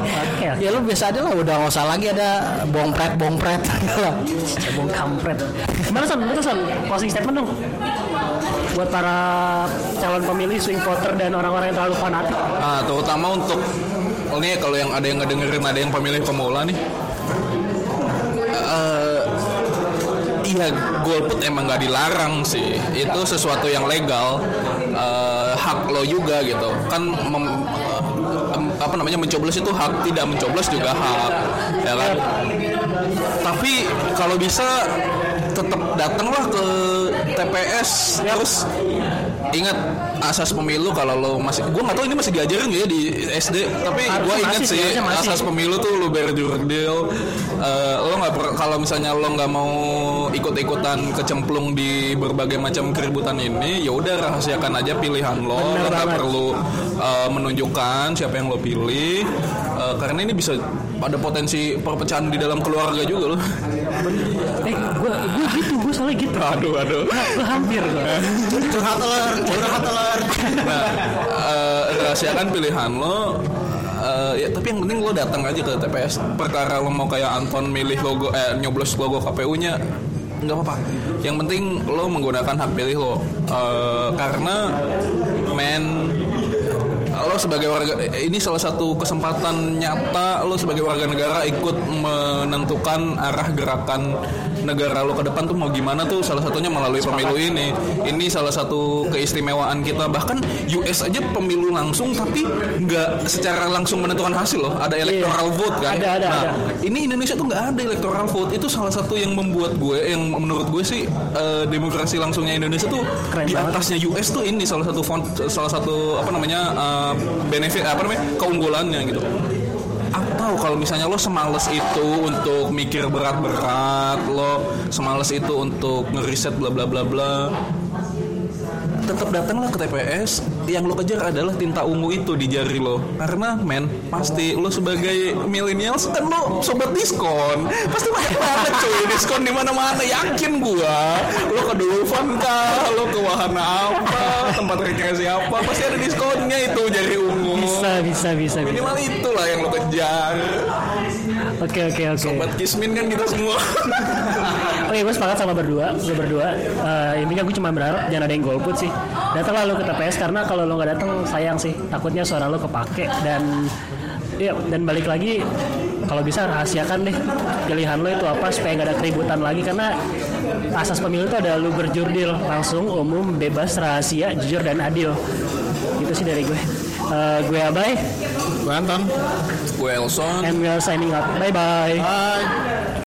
ya lu biasa aja lah udah nggak usah lagi ada bongpret bongpret gitu lah Cebong kampret. Gimana son? Itu son? Closing statement dong. Buat para calon pemilih swing voter dan orang-orang yang terlalu fanatik. Nah, terutama untuk ini kalau yang ada yang ngedengerin ada yang pemilih pemula nih. Eh, Iya, golput emang nggak dilarang sih. Itu sesuatu yang legal, Eh, hak lo juga gitu. Kan mem- em, apa namanya mencoblos itu hak, tidak mencoblos juga hak, ya kan. Tapi kalau bisa tetap datanglah ke TPS terus ingat asas pemilu kalau lo masih gue nggak tahu ini masih diajarin ya di SD tapi gue ingat sih, asas pemilu tuh lo berdurdil eh, lo nggak kalau misalnya lo nggak mau ikut-ikutan kecemplung di berbagai macam keributan ini ya udah rahasiakan aja pilihan lo. Lo nggak perlu eh, menunjukkan siapa yang lo pilih. Eh, karena ini bisa ada potensi perpecahan di dalam keluarga juga Eh, gue gue gitu, gue soalnya gitu. aduh aduh. Gue hampir gue. curhat telur curhat telur. Nah, eh, rahasiakan pilihan lo. Eh, ya tapi yang penting lo datang aja ke TPS perkara lo mau kayak Anton milih logo eh nyoblos logo KPU-nya nggak apa-apa. Yang penting lo menggunakan hak pilih lo. Eh, karena men lo sebagai warga ini salah satu kesempatan nyata lo sebagai warga negara ikut menentukan arah gerakan negara lo ke depan tuh mau gimana tuh salah satunya melalui pemilu ini. Ini salah satu keistimewaan kita bahkan US aja pemilu langsung tapi nggak secara langsung menentukan hasil loh. Ada electoral vote kan. Ada, ada, nah, ada. ini Indonesia tuh nggak ada electoral vote. Itu salah satu yang membuat gue yang menurut gue sih eh, demokrasi langsungnya Indonesia tuh Keren di banget. atasnya US tuh ini salah satu font, salah satu apa namanya eh, benefit apa namanya keunggulannya gitu. Atau kalau misalnya lo semales itu untuk mikir berat-berat, lo semales itu untuk ngeriset bla bla bla bla. Tetap datanglah ke TPS. Yang lo kejar adalah tinta ungu itu di jari lo. Karena men, pasti lo sebagai millennials kan lo sobat diskon. Pasti banyak banget cuy diskon di mana-mana. Yakin gua. Lo ke Dulufan kah? Lo ke wahana apa? Tempat rekreasi apa? Pasti ada diskonnya itu jari ungu. Bisa, bisa, bisa, bisa. Minimal itulah yang lo kejar. Oke, oke, oke. Sobat Kismin kan kita semua. Oke, gue sepakat sama berdua, gue berdua. Eh, intinya gue cuma berharap jangan ada yang golput sih. Datanglah lo ke TPS karena kalau lo nggak datang sayang sih. Takutnya suara lo kepake dan Iya, dan balik lagi kalau bisa rahasiakan deh pilihan lo itu apa supaya nggak ada keributan lagi karena asas pemilu itu ada lu berjurdil langsung umum bebas rahasia jujur dan adil gitu sih dari gue Eh, gue Abai Gue Anton. Gue Elson. and we are signing out bye bye Bye.